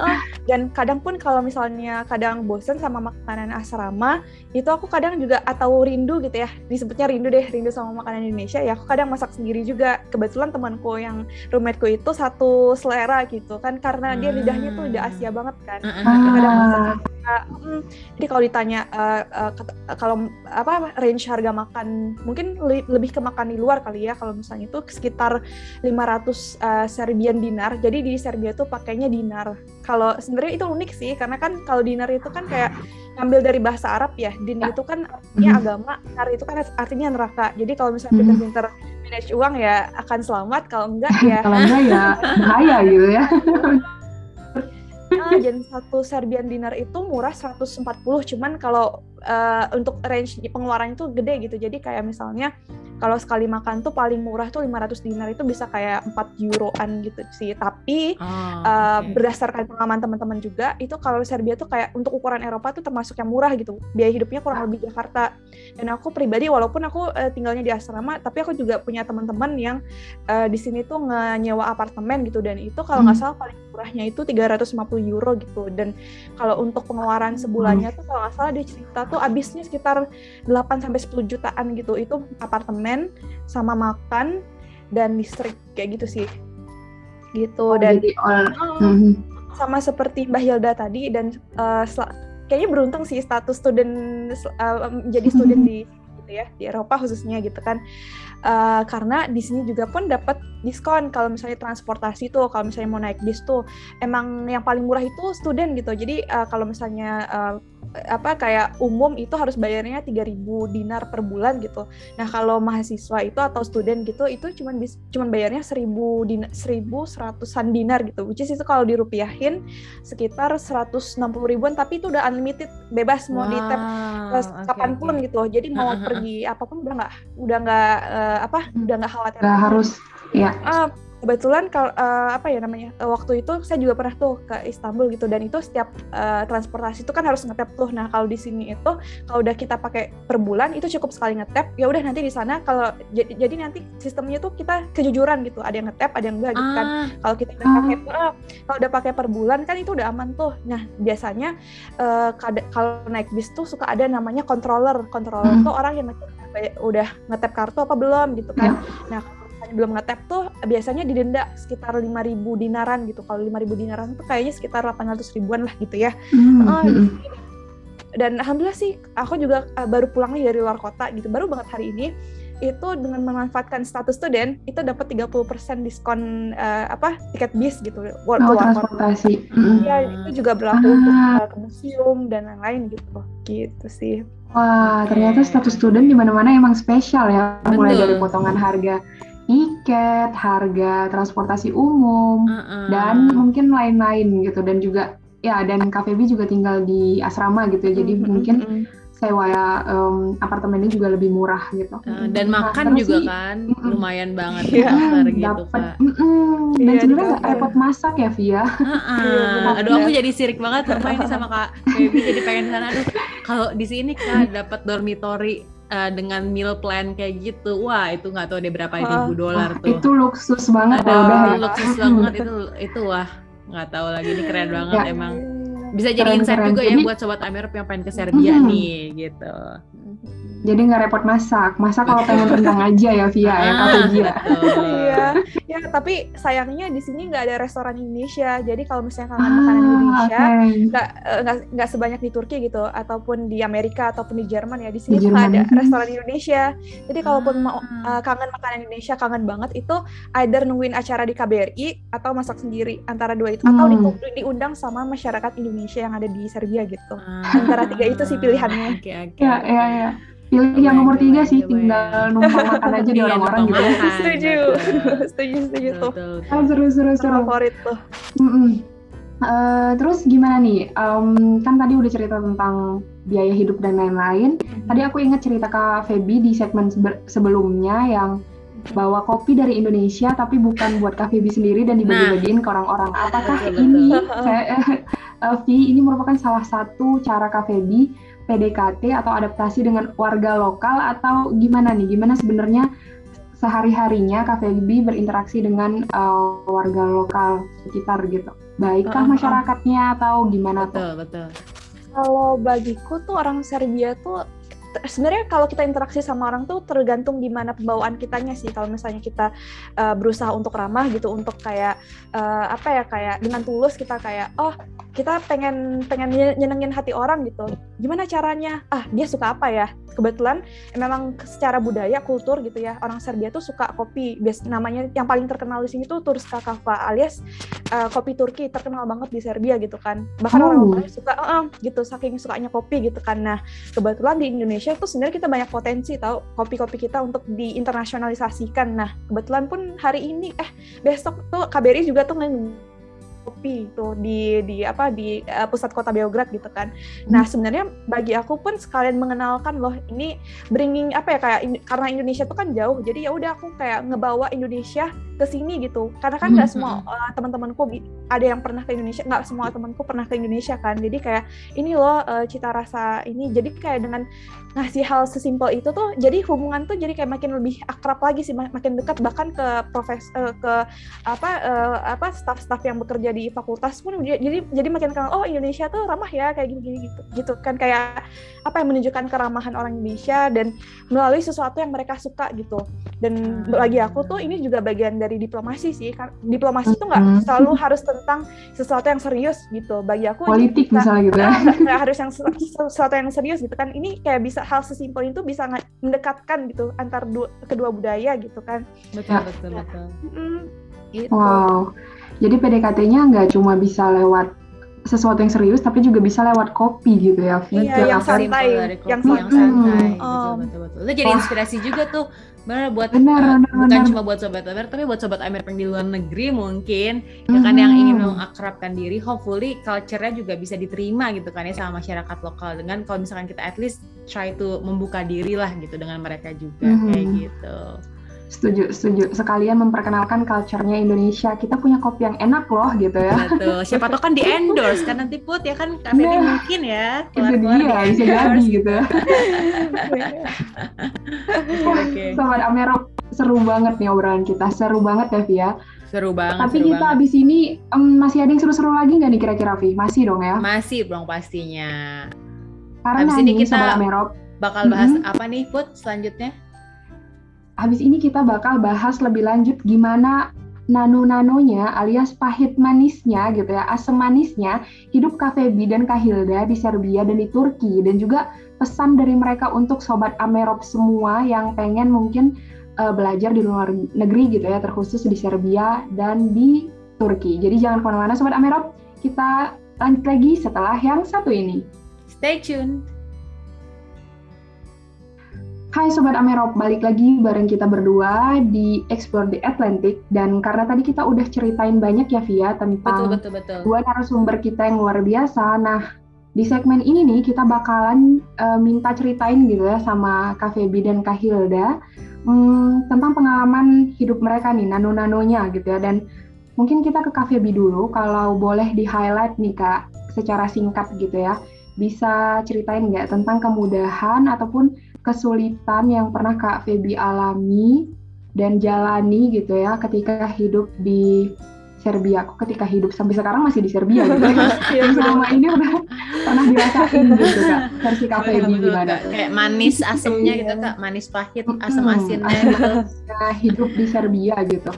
Uh, dan kadang pun kalau misalnya kadang bosen sama makanan asrama itu aku kadang juga atau rindu gitu ya disebutnya rindu deh rindu sama makanan Indonesia ya aku kadang masak sendiri juga. Kebetulan temanku yang roommateku itu satu selera gitu kan karena dia lidahnya tuh udah Asia banget kan. Ah. Kadang masak uh, jadi kalau ditanya uh, uh, kalau apa range harga makan mungkin li lebih ke makan di luar kali ya kalau misalnya itu sekitar 500 uh, Serbian dinar. Jadi di Serbia tuh pakainya dinar. Kalau sebenarnya itu unik sih karena kan kalau dinar itu kan kayak ngambil dari bahasa Arab ya. Din ya. itu kan artinya hmm. agama, dinar itu kan artinya neraka. Jadi kalau misalnya hmm. pinter-pinter manage uang ya akan selamat, kalau enggak ya kalau enggak ya bahaya gitu ya. Nah, dan satu Serbian dinar itu murah 140 cuman kalau uh, untuk range pengeluaran itu gede gitu jadi kayak misalnya kalau sekali makan tuh paling murah tuh 500 dinar itu bisa kayak 4 euroan gitu sih. Tapi oh, uh, okay. berdasarkan pengalaman teman-teman juga itu kalau Serbia tuh kayak untuk ukuran Eropa tuh termasuk yang murah gitu. Biaya hidupnya kurang lebih Jakarta. Dan aku pribadi walaupun aku uh, tinggalnya di asrama, tapi aku juga punya teman-teman yang uh, di sini tuh nyewa apartemen gitu dan itu kalau nggak hmm. salah paling murahnya itu 350 euro gitu. Dan kalau untuk pengeluaran sebulannya hmm. tuh kalau nggak salah dia cerita tuh habisnya sekitar 8 sampai 10 jutaan gitu. Itu apartemen sama makan dan listrik kayak gitu sih. Gitu oh, dan jadi, uh, sama seperti Mbak Hilda tadi dan uh, kayaknya beruntung sih status student uh, menjadi student di gitu ya di Eropa khususnya gitu kan. Uh, karena di sini juga pun dapat diskon kalau misalnya transportasi tuh kalau misalnya mau naik bis tuh. Emang yang paling murah itu student gitu. Jadi uh, kalau misalnya uh, apa kayak umum itu harus bayarnya 3000 dinar per bulan gitu. Nah, kalau mahasiswa itu atau student gitu itu cuman bis, cuman bayarnya 1000 dinar 1100-an dinar gitu. Which is itu kalau dirupiahin sekitar 160 ribuan tapi itu udah unlimited, bebas mau wow, di tap okay, kapan pun okay. gitu. Jadi mau pergi apa pun udah nggak udah nggak uh, apa udah nggak khawatir. Gak harus ya. Uh, kebetulan kalau uh, apa ya namanya uh, waktu itu saya juga pernah tuh ke Istanbul gitu dan itu setiap uh, transportasi itu kan harus ngetap tuh. Nah kalau di sini itu kalau udah kita pakai per bulan itu cukup sekali ngetap. Ya udah nanti di sana kalau jadi, jadi nanti sistemnya tuh kita kejujuran gitu. Ada yang ngetap ada yang enggak gitu kan. Ah. kalau kita udah pakai uh, kalau udah pakai per bulan kan itu udah aman tuh. Nah biasanya uh, kalau naik bis tuh suka ada namanya controller. Controller hmm. tuh orang yang udah ngetap kartu apa belum gitu kan. Yeah. nah belum ngetap tuh biasanya didenda sekitar 5.000 dinaran gitu. Kalau 5.000 dinaran tuh kayaknya sekitar 800 ribuan lah gitu ya. Mm -hmm. uh, dan alhamdulillah sih aku juga uh, baru pulang nih dari luar kota gitu. Baru banget hari ini itu dengan memanfaatkan status student itu dapat 30% diskon uh, apa tiket bis gitu buat oh, transportasi. Iya, mm. itu juga berlaku ah. untuk uh, ke museum dan lain-lain gitu. Gitu sih. Wah, ternyata status student di mana-mana emang spesial ya, Betul. mulai dari potongan harga tiket, harga transportasi umum, uh -uh. dan mungkin lain-lain gitu dan juga ya dan KVB juga tinggal di asrama gitu ya, jadi mm -hmm. mungkin sewa ya, um, apartemennya juga lebih murah gitu. Uh, dan nah, makan juga sih, kan mm -mm. lumayan banget ya, gitu dapet, Kak. Mm -mm. Dan iya, sebenarnya nggak repot masak ya Via. Uh -uh. Aduh aku jadi sirik banget apa ini sama Kak Baby jadi pengen sana. Aduh kalau di sini Kak dapat dormitory uh, dengan meal plan kayak gitu wah itu nggak tahu deh berapa ribu dolar tuh itu luksus banget ada udah luksus banget itu itu wah nggak tahu lagi ini keren banget ya. emang bisa jadi keren, insight keren. juga ya jadi, ya buat sobat Amerop yang pengen ke Serbia mm -hmm. nih gitu jadi nggak repot masak. Masak kalau pengen rendang aja ya Via ya kalau Via. Iya. Ya tapi sayangnya di sini nggak ada restoran Indonesia. Jadi kalau misalnya kangen ah, makanan Indonesia nggak okay. nggak uh, nggak sebanyak di Turki gitu ataupun di Amerika ataupun di Jerman ya di sini nggak ada restoran Indonesia. Jadi kalaupun mau uh, kangen makanan Indonesia kangen banget itu either nungguin acara di KBRI atau masak sendiri antara dua itu atau hmm. di, diundang sama masyarakat Indonesia yang ada di Serbia gitu. Ah. Antara tiga itu sih pilihannya. Okay, okay. Ya ya ya pilih yang nomor tiga sih, tinggal numpang makan aja di Iya, orang-orang gitu. setuju setuju setuju tuh. Ah, seru seru seru. favorit tuh Mm-mm. Eh, terus gimana nih? Em, kan tadi udah cerita tentang biaya hidup dan lain-lain. Tadi aku ingat cerita Kak Feby di segmen sebe- sebelumnya yang bawa kopi dari Indonesia tapi bukan buat Kak Feby sendiri dan dibagi-bagiin ke orang-orang. Apakah Betul, betul. ini, saya, eh, Vi, ini merupakan salah satu cara Kak Feby PDKT atau adaptasi dengan warga lokal atau gimana nih? Gimana sebenarnya sehari-harinya Kak Feby berinteraksi dengan eh, warga lokal sekitar gitu? Baikkah Uh, uh, uh. masyarakatnya atau gimana tuh? Betul, betul. Kalau bagiku tuh orang Serbia tuh sebenarnya kalau kita interaksi sama orang tuh tergantung gimana pembawaan kitanya sih. Kalau misalnya kita uh, berusaha untuk ramah gitu, untuk kayak uh, apa ya kayak dengan tulus kita kayak oh kita pengen pengen nye- nyenengin hati orang gitu. Gimana caranya? Ah dia suka apa ya? Kebetulan memang secara budaya kultur gitu ya orang Serbia tuh suka kopi. Bias namanya yang paling terkenal di sini tuh Turska Kava alias uh, kopi Turki terkenal banget di Serbia gitu kan. Bahkan Oh. orang-orang suka "Eh, eh," gitu saking sukanya kopi gitu kan. Nah, kebetulan di Indonesia tuh sebenarnya kita banyak potensi tahu kopi-kopi kita untuk diinternasionalisasikan. Nah, kebetulan pun hari ini eh besok tuh KBRI juga tuh kopi tuh di di apa di eh, pusat kota Beograd gitu kan. Nah, sebenarnya bagi aku pun sekalian mengenalkan loh ini bringing apa ya kayak in- karena Indonesia tuh kan jauh. Jadi ya udah aku kayak ngebawa Indonesia ke sini gitu. Karena kan nggak Mhm. semua eh, teman-temanku ada yang pernah ke Indonesia, nggak semua temanku pernah ke Indonesia kan. Jadi kayak ini loh eh, cita rasa ini. Jadi kayak dengan ngasih hal sesimpel itu tuh jadi hubungan tuh jadi kayak makin lebih akrab lagi sih mak- makin dekat bahkan ke profes eh, ke apa eh, apa staff-staff yang bekerja di fakultas pun jadi jadi makin kenal oh Indonesia tuh ramah ya kayak gini-gini gitu gitu kan kayak apa yang menunjukkan keramahan orang Indonesia dan melalui sesuatu yang mereka suka gitu dan Ah. bagi aku tuh ini juga bagian dari diplomasi sih Kan diplomasi tuh nggak Mhm. selalu harus tentang sesuatu yang serius gitu bagi aku Politik bisa- misalnya gitu ya. Harus yang sesu- sesuatu yang serius gitu kan ini kayak bisa hal sesimpel itu bisa mendekatkan gitu antar dua, kedua budaya gitu kan Betul, Ya. betul, betul. Mm, gitu Wow. Jadi PDKT-nya nggak cuma bisa lewat sesuatu yang serius, tapi juga bisa lewat kopi gitu ya, Vi. Iya, yang apa- santai, yang yang santai. Betul, Um, betul, betul. Itu jadi Wah. inspirasi juga tuh. Benar buat Benar, eh, benar, bukan cuma buat sobat Amer, tapi buat sobat Amer yang di luar negeri mungkin ya kan yang ingin mengakrabkan diri, hopefully culture-nya juga bisa diterima gitu kan ya sama masyarakat lokal dengan kalau misalkan kita at least try to membuka diri lah gitu dengan mereka juga Mhm. kayak gitu. Setuju, setuju. Sekalian memperkenalkan culture-nya Indonesia. Kita punya kopi yang enak loh gitu ya. Betul. Siapa tahu kan di endorse kan nanti put ya kan Kak Feby Nah, mungkin ya Itu dia, di bisa jadi gitu. Oke. Sobat Amerok, seru banget nih obrolan kita. Seru banget ya, ya. Seru banget. Tapi seru kita banget. abis ini em, masih ada yang seru-seru lagi nggak nih kira-kira, Vi? Masih dong ya. masih dong pastinya. Karena abis ini nih, kita- Sobat Bakal bahas Mhm. apa nih put selanjutnya? Habis ini kita bakal bahas lebih lanjut gimana nano-nanonya alias pahit manisnya gitu ya, asam manisnya hidup Kak Feby dan Kak Hilda di Serbia dan di Turki dan juga pesan dari mereka untuk sobat Amerop semua yang pengen mungkin eh, belajar di luar negeri gitu ya, terkhusus di Serbia dan di Turki. Jadi jangan ke mana-mana sobat Amerop, kita lanjut lagi setelah yang satu ini. Stay tune. Hai Sobat Amerop, balik lagi bareng kita berdua di Explore the Atlantic dan karena tadi kita udah ceritain banyak ya Via Betul tentang betul betul. dua narasumber kita yang luar biasa. Nah, di segmen ini nih kita bakalan eh, minta ceritain gitu ya sama Kak Feby dan Kak Hilda hmm, tentang pengalaman hidup mereka nih, nano-nanonya gitu ya. Dan mungkin kita ke Kak Feby dulu, kalau boleh di-highlight nih Kak, secara singkat gitu ya. Bisa ceritain nggak tentang kemudahan ataupun kesulitan yang pernah Kak Feby alami dan jalani gitu ya ketika hidup di Serbia. Aku ketika hidup sampai sekarang masih di Serbia gitu ya. yang selama ini udah pernah dirasain gitu kak versi Kak Feby gimana. Kayak manis asemnya Iya. gitu kak, manis pahit, asam asinnya gitu. Hidup di Serbia gitu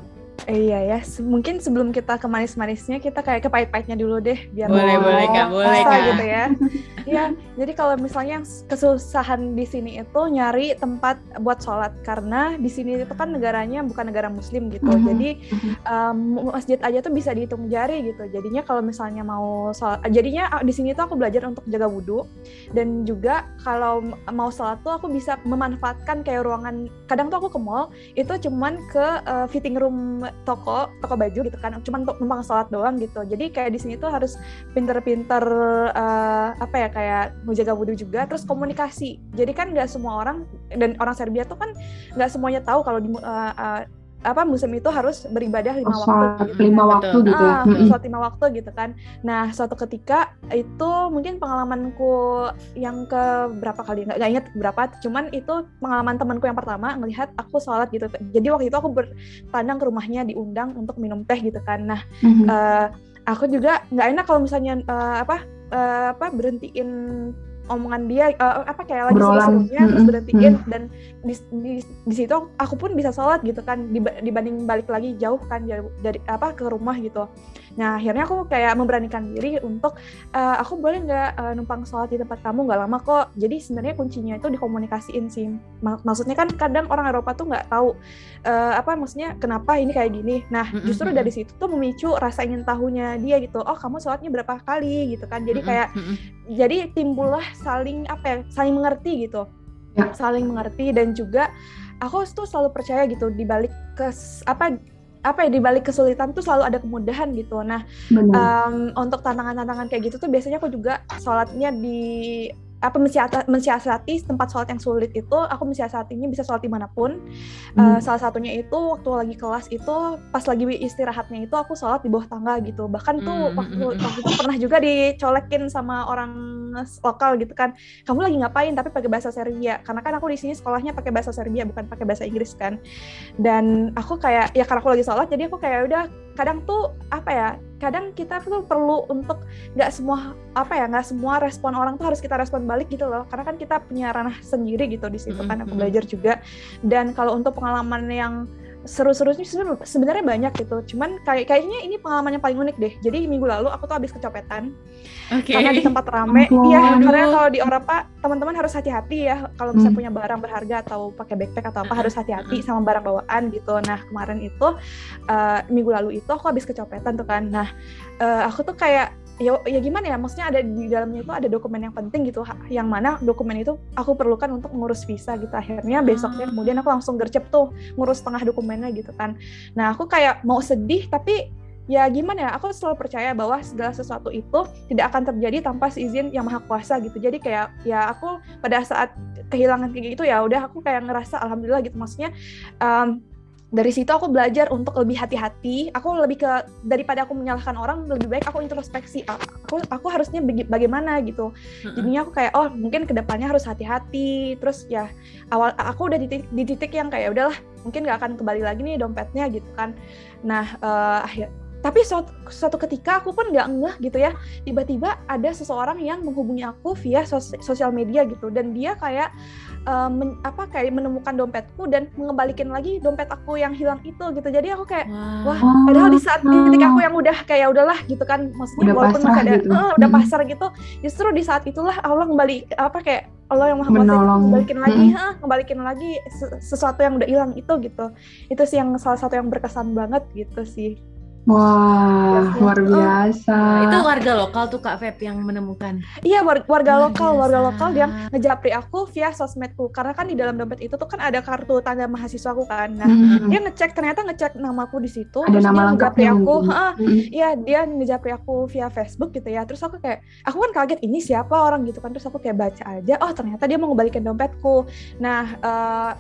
Iya ya, Se- mungkin sebelum kita ke manis-manisnya kita kayak ke pahit-pahitnya dulu deh biar Boleh, mau boleh, Kak, boleh, Kak. gitu ya. Iya, jadi kalau misalnya yang kesusahan di sini itu nyari tempat buat sholat karena di sini itu kan negaranya bukan negara muslim gitu. Mhm. Jadi um, masjid aja tuh bisa dihitung jari gitu. Jadinya kalau misalnya mau sholat, jadinya di sini tuh aku belajar untuk jaga wudhu dan juga kalau mau sholat tuh aku bisa memanfaatkan kayak ruangan. Kadang tuh aku ke mall itu cuman ke uh, fitting room toko toko baju gitu kan, cuman untuk numpang sholat doang gitu. Jadi kayak di sini tuh harus pinter-pinter uh, apa ya kayak menjaga wudhu juga, terus komunikasi. Jadi kan nggak semua orang dan orang Serbia tuh kan nggak semuanya tahu kalau di uh, uh, apa muslim itu harus beribadah lima Oh, waktu gitu lima kan. waktu Betul. gitu ya. Ah, Mm-mm. sholat lima waktu gitu kan. Nah, suatu ketika itu mungkin pengalamanku yang ke berapa kali nggak ingat berapa, cuman itu pengalaman temanku yang pertama ngelihat aku sholat gitu. Jadi waktu itu aku bertandang ke rumahnya diundang untuk minum teh gitu kan. Nah, Mhm. eh, aku juga nggak enak kalau misalnya eh, apa eh, apa berhentiin omongan dia eh, apa kayak lagi seru-serunya terus Mm-mm. berhentiin dan di, di, di situ aku pun bisa sholat gitu kan diba- dibanding balik lagi jauh kan jauh dari apa ke rumah gitu nah akhirnya aku kayak memberanikan diri untuk eh, aku boleh nggak eh, numpang sholat di tempat kamu? Nggak lama kok. Jadi sebenarnya kuncinya itu dikomunikasiin sih. Mak- maksudnya kan kadang orang Eropa tuh nggak tahu eh, apa maksudnya kenapa ini kayak gini. Nah justru dari situ tuh memicu rasa ingin tahunya dia gitu. Oh kamu sholatnya berapa kali? Gitu kan. Jadi kayak jadi timbullah saling apa ya saling mengerti gitu. Ya. saling mengerti dan juga aku tuh selalu percaya gitu di balik kes apa apa ya di balik kesulitan tuh selalu ada kemudahan gitu nah Benar. em, untuk tantangan-tantangan kayak gitu tuh biasanya aku juga sholatnya di apa mensiasati, tempat sholat yang sulit itu aku mensiasatinya bisa sholat di mana pun. Hmm. Eh, salah satunya itu waktu lagi kelas itu pas lagi istirahatnya itu aku sholat di bawah tangga gitu. Bahkan tuh Hmm, waktu, hmm, hmm. waktu itu pernah juga dicolekin sama orang lokal gitu kan. Kamu lagi ngapain? Tapi pakai bahasa Serbia. Karena kan aku di sini sekolahnya pakai bahasa Serbia bukan pakai bahasa Inggris kan. Dan aku kayak ya karena aku lagi sholat jadi aku kayak udah kadang tuh apa ya kadang kita tuh perlu untuk nggak semua apa ya nggak semua respon orang tuh harus kita respon balik gitu loh. Karena kan kita punya ranah sendiri gitu di situ kan aku belajar juga. Dan kalau untuk pengalaman yang seru-serunya sebenarnya- sebenarnya banyak gitu. Cuman kayak kayaknya ini pengalaman yang paling unik deh. Jadi minggu lalu aku tuh habis kecopetan. Oke. karena di tempat rame. Iya Aduh. karena kalau di Eropa teman-teman harus hati-hati ya. Kalau misalnya Hmm. punya barang berharga atau pakai backpack atau apa harus hati-hati sama barang bawaan gitu. Nah kemarin itu eh, minggu lalu itu aku habis kecopetan tuh kan. Nah eh, aku tuh kayak ya, ya gimana ya? Maksudnya ada di dalamnya itu ada dokumen yang penting gitu yang mana dokumen itu aku perlukan untuk mengurus visa gitu. Akhirnya besoknya Ah. kemudian aku langsung gercep tuh ngurus setengah dokumennya gitu kan. Nah aku kayak mau sedih tapi ya gimana ya? Aku selalu percaya bahwa segala sesuatu itu tidak akan terjadi tanpa seizin yang maha kuasa gitu. Jadi kayak ya aku pada saat kehilangan kayak gitu ya udah aku kayak ngerasa alhamdulillah gitu. Maksudnya em, dari situ aku belajar untuk lebih hati-hati. Aku lebih ke daripada aku menyalahkan orang lebih baik aku introspeksi A- aku aku harusnya bagaimana? gitu. Jadinya aku kayak oh mungkin ke depannya harus hati-hati. Terus ya awal aku udah di titik, di titik yang kayak udahlah mungkin nggak akan kembali lagi nih dompetnya gitu kan. Nah eh, akhir tapi suatu, suatu ketika aku pun nggak ngeh gitu ya tiba-tiba ada seseorang yang menghubungi aku via sos- sosial media gitu dan dia kayak eh, men- apa kayak menemukan dompetku dan mengembalikan lagi dompet aku yang hilang itu gitu jadi aku kayak Wah. wah padahal di saat di titik aku yang udah kayak udahlah gitu kan maksudnya Udah walaupun pasrah masih ada gitu. eh, udah Mm. pasar gitu justru di saat itulah Allah kembali apa kayak Allah yang maha kuasa itu Menolong. ngembalikin lagi Mm. hah, ngembalikin lagi se- sesuatu yang udah hilang itu gitu itu sih yang salah satu yang berkesan banget gitu sih Wah, luar biasa. Nah, itu warga lokal tuh Kak Feb yang menemukan. iya war- warga Luar lokal warga biasa. lokal yang ngejapri aku via sosmedku karena kan di dalam dompet itu tuh kan ada kartu tanda mahasiswaku kan nah Mm-mm. dia ngecek ternyata ngecek namaku di situ Ada terus nama dia ngejapri aku mungkin. "Heeh, Mm-mm. Iya dia ngejapri aku via Facebook gitu ya terus aku kayak aku kan kaget ini siapa orang gitu kan terus aku kayak baca aja oh ternyata dia mau ngembalikan dompetku nah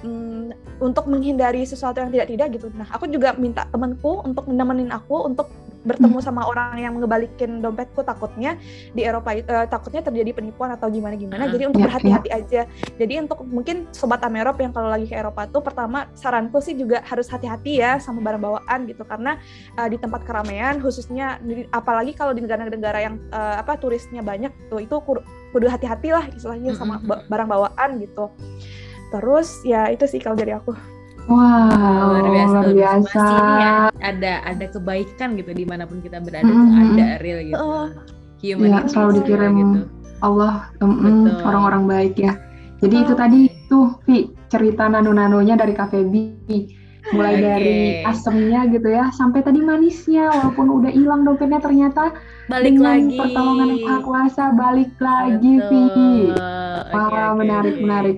mm, untuk menghindari sesuatu yang tidak tidak gitu nah aku juga minta temanku untuk nemenin aku untuk bertemu sama orang yang ngembalikin dompetku takutnya di Eropa eh, takutnya terjadi penipuan atau gimana gimana jadi untuk Iya, berhati-hati aja. Jadi untuk mungkin sobat Amerop yang kalau lagi ke Eropa tuh pertama saranku sih juga harus hati-hati ya sama barang bawaan gitu. Karena uh, di tempat keramaian khususnya di- apalagi kalau di negara-negara yang uh, apa turisnya banyak tuh itu kudu hati-hati lah istilahnya sama barang bawaan gitu. Terus ya itu sih kalau dari aku Wow, luar biasa, luar biasa. Masih ini ya, ada ada kebaikan gitu di mana pun kita berada tuh Mm-mm. ada real gitu. Oh. Humanity Iya, selalu dikirim gitu. Allah Betul. orang-orang baik ya. Jadi itu Oh. tadi tuh Vi cerita nano-nanonya dari Kak Feby. Mulai Oke. dari asemnya gitu ya sampai tadi manisnya walaupun udah hilang dompetnya ternyata Balik dengan lagi. pertolongan yang Maha Kuasa balik lagi Vi. Wah, Oke, oke, menarik oke. menarik.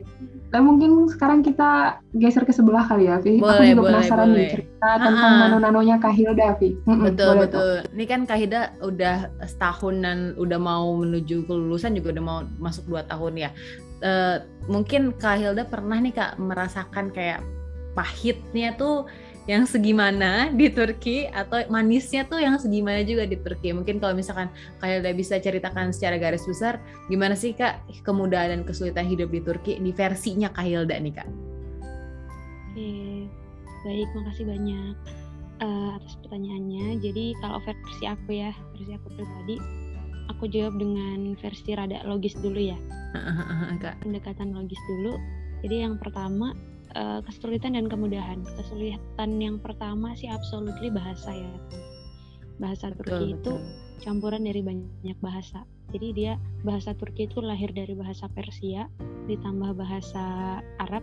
Dan mungkin sekarang kita geser ke sebelah kali ya, Vi. Aku Boleh, juga boleh, penasaran boleh. nih cerita tentang Ha-ha. nano-nanonya Kak Hilda, Vi. Mm-mm, Betul boleh tuh. betul. Ini kan Kak Hida udah setahun dan udah mau menuju kelulusan juga udah mau masuk dua tahun ya. Eh, mungkin Kak Hilda pernah nih Kak merasakan kayak pahitnya tuh yang segimana di Turki atau manisnya tuh yang segimana juga di Turki. Mungkin kalau misalkan Kak Hilda bisa ceritakan secara garis besar gimana sih Kak kemudahan dan kesulitan hidup di Turki di versinya Kak Hilda nih Kak. Oke, baik, makasih banyak eh, atas pertanyaannya. Jadi kalau versi aku ya, versi aku pribadi, aku jawab dengan versi rada logis dulu ya, Kak. pendekatan logis dulu. Jadi yang pertama eh, kesulitan dan kemudahan. Kesulitan yang pertama sih absolutely bahasa ya. Bahasa Turki itu campuran dari banyak bahasa. Jadi dia bahasa Turki itu lahir dari bahasa Persia, ditambah bahasa Arab,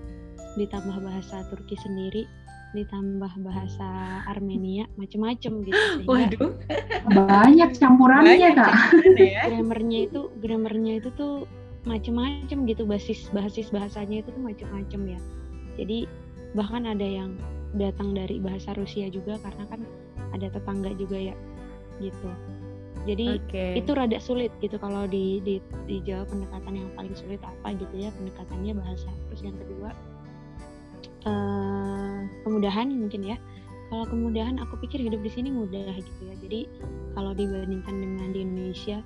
ditambah bahasa Turki sendiri, ditambah bahasa Armenia, macem-macem gitu. Sehingga Waduh, Banyak campurannya, banyak Kak. campuran ya. grammarnya itu grammarnya itu tuh macem-macem gitu basis basis bahasanya itu tuh macem-macem ya. Jadi bahkan ada yang datang dari bahasa Rusia juga karena kan ada tetangga juga ya gitu. Jadi Oke. itu rada sulit gitu kalau di, di dijawab pendekatan yang paling sulit apa gitu ya pendekatannya bahasa terus yang kedua eh kemudahan mungkin ya kalau kemudahan aku pikir hidup di sini mudah gitu ya jadi kalau dibandingkan dengan di Indonesia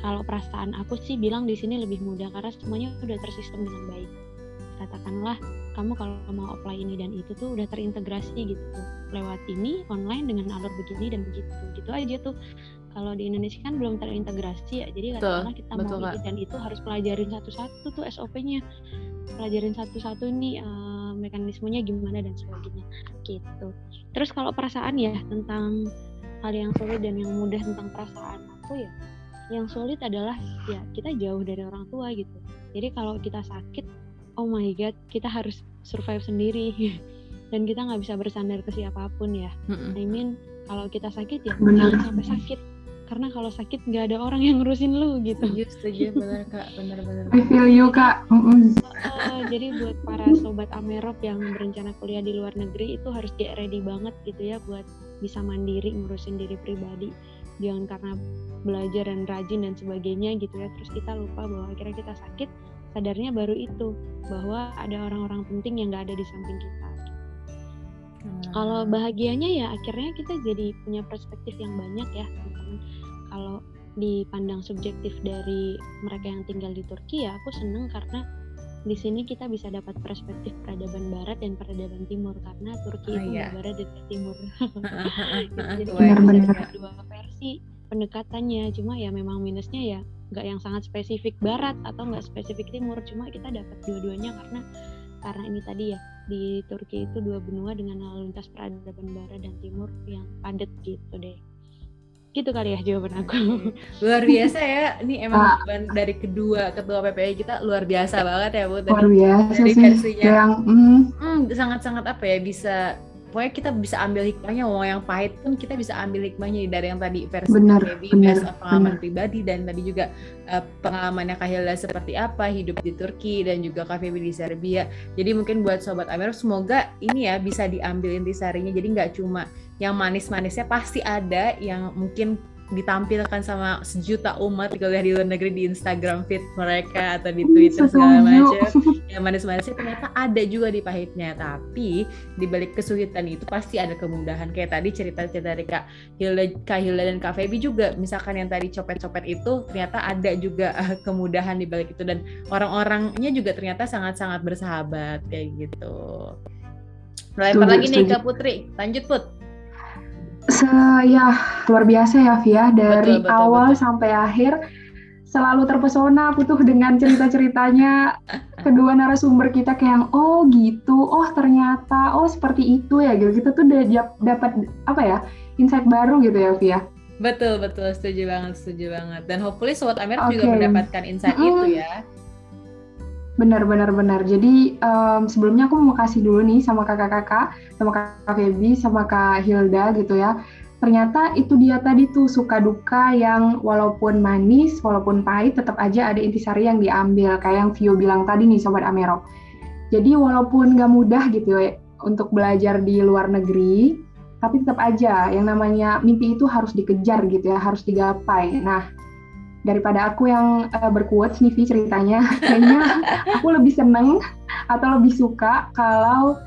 kalau perasaan aku sih bilang di sini lebih mudah karena semuanya udah tersistem dengan baik katakanlah kamu kalau mau apply ini dan itu tuh udah terintegrasi gitu. Lewat ini online dengan alur begini dan begitu. Gitu aja tuh. Kalau di Indonesia kan belum terintegrasi ya jadi katakanlah kita betul, mau ini. Dan itu harus pelajarin satu-satu tuh SOP-nya pelajarin satu-satu nih eh, mekanismenya gimana dan sebagainya. Gitu. Terus kalau perasaan ya tentang hal yang sulit dan yang mudah tentang perasaan aku ya yang sulit adalah ya kita jauh dari orang tua gitu. Jadi kalau kita sakit oh my god kita harus survive sendiri dan kita nggak bisa bersandar ke siapa pun ya Mm-mm. I mean kalau kita sakit ya Benar. jangan sampai sakit karena kalau sakit nggak ada orang yang ngurusin lu gitu Setuju, setuju, benar kak, benar-benar. I feel you, Kak. Mm-mm. Eh, jadi buat para sobat Amerop yang berencana kuliah di luar negeri itu harus get ready banget gitu ya buat bisa mandiri ngurusin diri pribadi jangan karena belajar dan rajin dan sebagainya gitu ya terus kita lupa bahwa akhirnya kita sakit sadarnya baru itu bahwa ada orang-orang penting yang nggak ada di samping kita kalau bahagianya ya akhirnya kita jadi punya perspektif yang banyak ya teman-teman kalau dipandang subjektif dari mereka yang tinggal di Turki ya aku seneng karena di sini kita bisa dapat perspektif peradaban barat dan peradaban timur karena Turki Oh, itu iya. nggak barat dan timur gitu. jadi Wah, kita bisa Benar-benar. dapat dua versi pendekatannya cuma ya memang minusnya ya nggak yang sangat spesifik barat atau nggak spesifik timur cuma kita dapat dua-duanya karena karena ini tadi ya di Turki itu dua benua dengan lalu lintas peradaban barat dan timur yang padat gitu deh gitu kali ya jawaban aku luar biasa ya. Ini emang jawaban dari kedua ketua PPI kita luar biasa banget ya bu. Luar biasa dari sih. versinya. Yang mm, Hmm, sangat-sangat apa ya bisa pokoknya kita bisa ambil hikmahnya mau yang pahit pun kita bisa ambil hikmahnya dari yang tadi versi Benar, Kak Debbie, on pengalaman benar. pribadi dan tadi juga eh, pengalamannya Kak Hilda seperti apa hidup di Turki dan juga Kak Feby di Serbia jadi mungkin buat sobat Amero semoga ini ya bisa diambil intisarinya jadi nggak cuma yang manis-manisnya pasti ada yang mungkin ditampilkan sama sejuta umat kalau lihat di luar negeri di Instagram feed mereka atau di Twitter segala macam. Yang manis-manisnya ternyata ada juga di pahitnya. Tapi di balik kesulitan itu pasti ada kemudahan. Kayak tadi cerita-cerita dari Kak Hilda, Kak Hilda dan Kak Feby juga. Misalkan yang tadi copet-copet itu ternyata ada juga eh, kemudahan di balik itu. Dan orang-orangnya juga ternyata sangat-sangat bersahabat kayak gitu. Lempar lagi nih ke Putri, lanjut Put. Se ya luar biasa ya Via dari Betul, betul, awal betul. sampai akhir selalu terpesona aku tuh dengan cerita-ceritanya kedua narasumber kita kayak oh gitu, oh ternyata, oh seperti itu ya gitu. Kita tuh udah dapat apa ya insight baru gitu ya Via. Betul betul setuju banget setuju banget dan hopefully sobat Amer okay. juga mendapatkan insight mm -hmm. itu ya. Benar, benar, benar. Jadi um, sebelumnya aku mau kasih dulu nih sama kakak-kakak, sama kak Feby, sama kak Hilda gitu ya. Ternyata itu dia tadi tuh suka duka yang walaupun manis, walaupun pahit, tetap aja ada intisari yang diambil. Kayak yang Vio bilang tadi nih Sobat Amero. Jadi walaupun nggak mudah gitu ya untuk belajar di luar negeri, tapi tetap aja yang namanya mimpi itu harus dikejar gitu ya, harus digapai. Nah, daripada aku yang uh, berkuat nih ceritanya. Kayaknya aku lebih seneng atau lebih suka kalau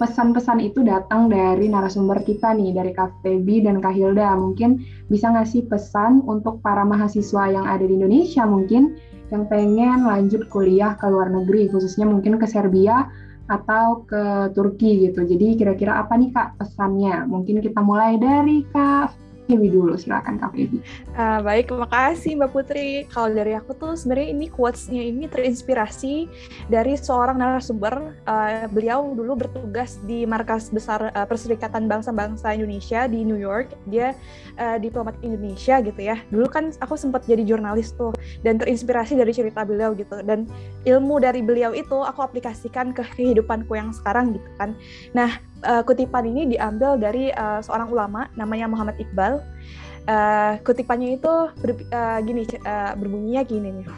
pesan-pesan um, itu datang dari narasumber kita nih dari Kak Febi dan Kak Hilda. Mungkin bisa ngasih pesan untuk para mahasiswa yang ada di Indonesia mungkin yang pengen lanjut kuliah ke luar negeri khususnya mungkin ke Serbia atau ke Turki gitu. Jadi kira-kira apa nih Kak pesannya? Mungkin kita mulai dari Kak Febi dulu, silakan Kak Febi. Uh, baik, terima kasih Mbak Putri. Kalau dari aku tuh sebenarnya ini quotes-nya ini terinspirasi dari seorang narasumber. Uh, beliau dulu bertugas di markas besar uh, Perserikatan Bangsa-Bangsa Indonesia di New York. Dia uh, diplomat Indonesia gitu ya. Dulu kan aku sempat jadi jurnalis tuh dan terinspirasi dari cerita beliau gitu. Dan ilmu dari beliau itu aku aplikasikan ke kehidupanku yang sekarang gitu kan. Nah, uh, kutipan ini diambil dari uh, seorang ulama namanya Muhammad Iqbal. Uh, kutipannya itu ber, uh, gini uh, berbunyinya gini nih.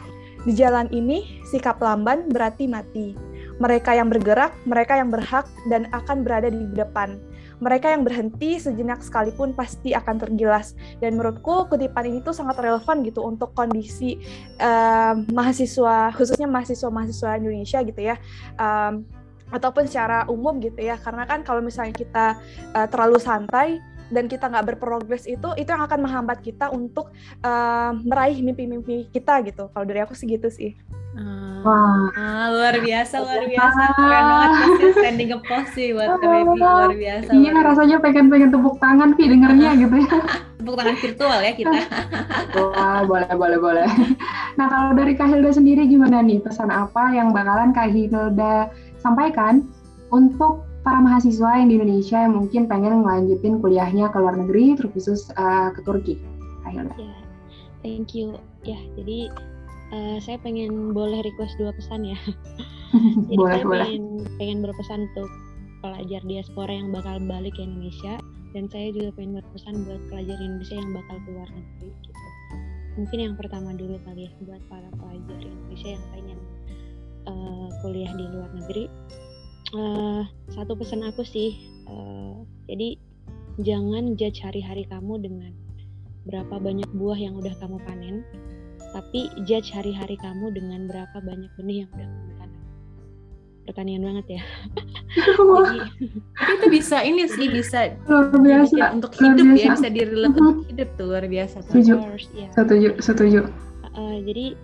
Di jalan ini sikap lamban berarti mati. Mereka yang bergerak, mereka yang berhak dan akan berada di depan. Mereka yang berhenti sejenak sekalipun pasti akan tergilas. Dan menurutku kutipan ini tuh sangat relevan gitu untuk kondisi uh, mahasiswa, khususnya mahasiswa-mahasiswa Indonesia gitu ya. Um, ataupun secara umum gitu ya. Karena kan kalau misalnya kita uh, terlalu santai dan kita nggak berprogres itu itu yang akan menghambat kita untuk uh, meraih mimpi-mimpi kita gitu. Kalau dari aku segitu sih. Uh, Wah. Ah, luar biasa luar biasa. Keren banget pasti standing up sih buat baby. Luar biasa iya luar rasanya pengen pengen tepuk tangan pi dengernya gitu ya. Tepuk tangan virtual ya kita. Wah, boleh boleh boleh. Nah kalau dari Kak Hilda sendiri gimana nih? Pesan apa yang bakalan Kak Hilda sampaikan untuk para mahasiswa yang di Indonesia yang mungkin pengen ngelanjutin kuliahnya ke luar negeri, terkhusus uh, ke Turki. Ayo. Ya, thank you. Ya, jadi uh, saya pengen boleh request dua pesan ya. jadi boleh, saya boleh. Pengen, pengen berpesan untuk pelajar diaspora yang bakal balik ke Indonesia dan saya juga pengen berpesan buat pelajar Indonesia yang bakal keluar negeri gitu. Mungkin yang pertama dulu kali ya buat para pelajar Indonesia yang pengen uh, kuliah di luar negeri. Uh, satu pesan aku sih uh, jadi jangan judge hari-hari kamu dengan berapa banyak buah yang udah kamu panen tapi judge hari-hari kamu dengan berapa banyak benih yang udah kamu tanam. Pertanian banget ya. Jadi, itu bisa ini sih bisa luar biasa. untuk hidup ya, biasa. ya bisa uh-huh. untuk hidup tuh luar biasa setuju. Ya. setuju setuju. Uh, jadi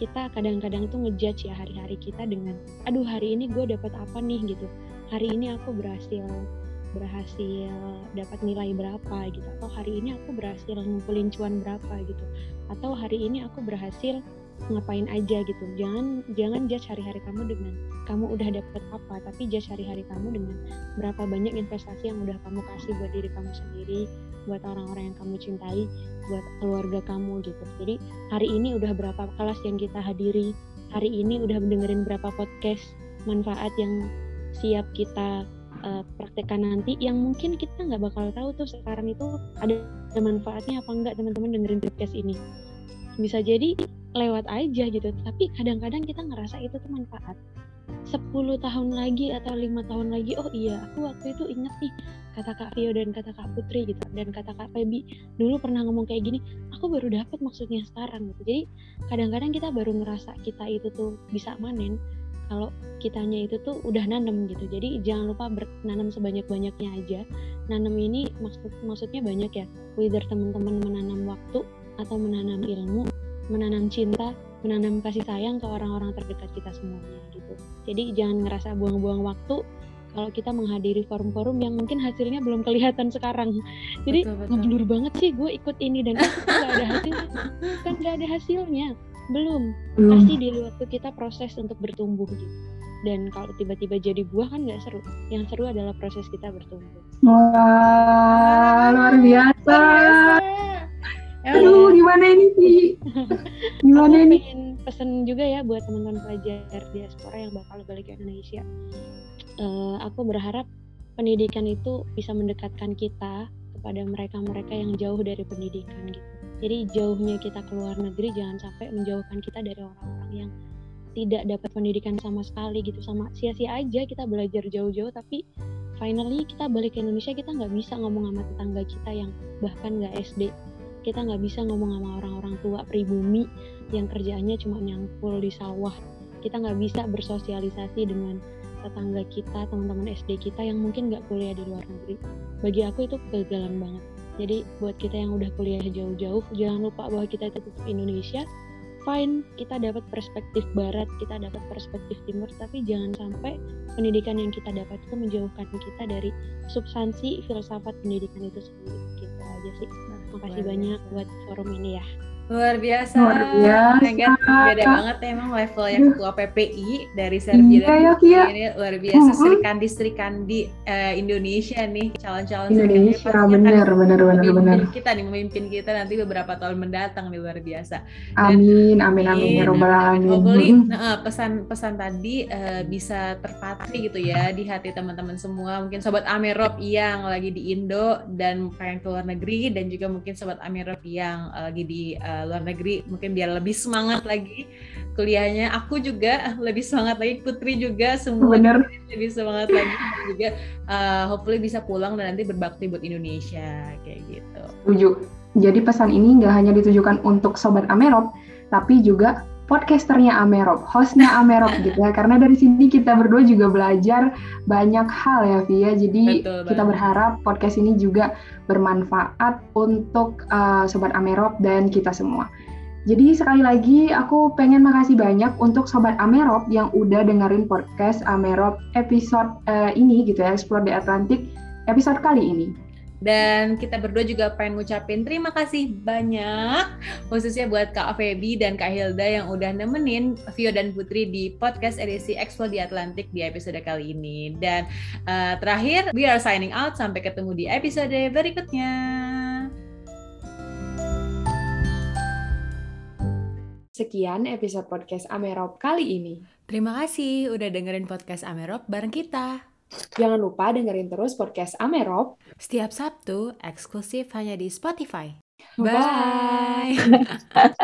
kita kadang-kadang tuh ngejudge ya hari-hari kita dengan aduh hari ini gue dapat apa nih? gitu. Hari ini aku berhasil berhasil dapat nilai berapa? gitu. Atau hari ini aku berhasil ngumpulin cuan berapa? gitu. Atau hari ini aku berhasil ngapain aja gitu. Jangan jangan judge hari-hari kamu dengan kamu udah dapat apa tapi judge hari-hari kamu dengan berapa banyak investasi yang udah kamu kasih buat diri kamu sendiri buat orang-orang yang kamu cintai buat keluarga kamu gitu. Jadi hari ini udah berapa kelas yang kita hadiri hari ini udah dengerin berapa podcast manfaat yang siap kita uh, praktekkan nanti yang mungkin kita nggak bakal tahu tuh sekarang itu ada manfaatnya apa enggak teman-teman dengerin podcast ini. Bisa jadi lewat aja gitu. Tapi kadang-kadang kita ngerasa itu tuh manfaat. 10 tahun lagi atau lima tahun lagi oh iya aku waktu itu inget nih kata Kak Vio dan kata Kak Putri gitu dan kata Kak Febi dulu pernah ngomong kayak gini aku baru dapat maksudnya sekarang gitu. Jadi kadang-kadang kita baru ngerasa kita itu tuh bisa manen kalau kitanya itu tuh udah nanem gitu. Jadi jangan lupa menanam sebanyak-banyaknya aja. Nanam ini maksud maksudnya banyak ya. Whether teman-teman menanam waktu atau menanam ilmu menanam cinta menanam kasih sayang ke orang-orang terdekat kita semuanya gitu jadi jangan ngerasa buang-buang waktu kalau kita menghadiri forum-forum yang mungkin hasilnya belum kelihatan sekarang. Jadi Betul, betul. ngeblur banget sih gue ikut ini dan itu nggak ada hasilnya. Kan nggak ada hasilnya. Belum. Belum. Pasti di waktu kita proses untuk bertumbuh gitu. Dan kalau tiba-tiba jadi buah kan nggak seru. Yang seru adalah proses kita bertumbuh. Wah, luar biasa. Emang Aduh, gimana ini sih? Gimana Aku ini? pesen juga ya buat teman-teman pelajar diaspora yang bakal balik ke Indonesia. Eh, aku berharap pendidikan itu bisa mendekatkan kita kepada mereka-mereka yang jauh dari pendidikan gitu. Jadi jauhnya kita ke luar negeri jangan sampai menjauhkan kita dari orang-orang yang tidak dapat pendidikan sama sekali gitu sama sia-sia aja kita belajar jauh-jauh tapi finally kita balik ke Indonesia kita nggak bisa ngomong sama tetangga kita yang bahkan nggak SD kita nggak bisa ngomong sama orang-orang tua pribumi yang kerjaannya cuma nyangkul di sawah. Kita nggak bisa bersosialisasi dengan tetangga kita teman-teman SD kita yang mungkin nggak kuliah di luar negeri. Bagi aku itu kegagalan banget. Jadi buat kita yang udah kuliah jauh-jauh jangan lupa bahwa kita tetap Indonesia. Fine kita dapat perspektif barat kita dapat perspektif timur tapi jangan sampai pendidikan yang kita dapat itu menjauhkan kita dari substansi filsafat pendidikan itu sendiri. Gitu aja sih makasih banyak. buat forum ini ya Luar biasa. Luar biasa, Sangat beda banget emang levelnya ketua PPI dari Serbia Iya, dan ya, Kia. ini luar biasa. Mm-mm. Sri Kandi Sri Kandi eh, Indonesia nih calon-calon Sri Kandi Indonesia, bener, bener, bener, memimpin bener. kita nih memimpin kita nanti beberapa tahun mendatang nih luar biasa. Amin, amin, amin, ya robbal alamin. Hopefully Mm-mm. nah, pesan-pesan tadi eh, bisa terpatri gitu ya di hati teman-teman semua. Mungkin sobat Amerop yang lagi di Indo dan pengen ke luar negeri dan juga mungkin sobat Amerop yang eh, lagi di luar negeri mungkin biar lebih semangat lagi kuliahnya. Aku juga lebih semangat lagi, Putri juga semua Bener. lebih semangat lagi juga eh, hopefully bisa pulang dan nanti berbakti buat Indonesia kayak gitu. Setuju. Jadi pesan ini nggak hanya ditujukan untuk Sobat Amerop, tapi juga podcasternya Amerop, hostnya Amerop gitu ya. Karena dari sini kita berdua juga belajar banyak hal ya Via. Jadi Betul kita banget. berharap podcast ini juga bermanfaat untuk uh, Sobat Amerop dan kita semua. Jadi sekali lagi aku pengen makasih banyak untuk Sobat Amerop yang udah dengerin podcast Amerop episode uh, ini gitu ya, Explore the Atlantic episode kali ini. Dan kita berdua juga pengen ngucapin terima kasih banyak khususnya buat Kak Feby dan Kak Hilda yang udah nemenin Vio dan Putri di podcast edisi Explore di Atlantik di episode kali ini. Dan eh, terakhir, we are signing out. Sampai ketemu di episode berikutnya. Sekian episode podcast Amerop kali ini. Terima kasih udah dengerin podcast Amerop bareng kita. Jangan lupa dengerin terus podcast Amerop. Setiap Sabtu eksklusif hanya di Spotify. Bye. Bye.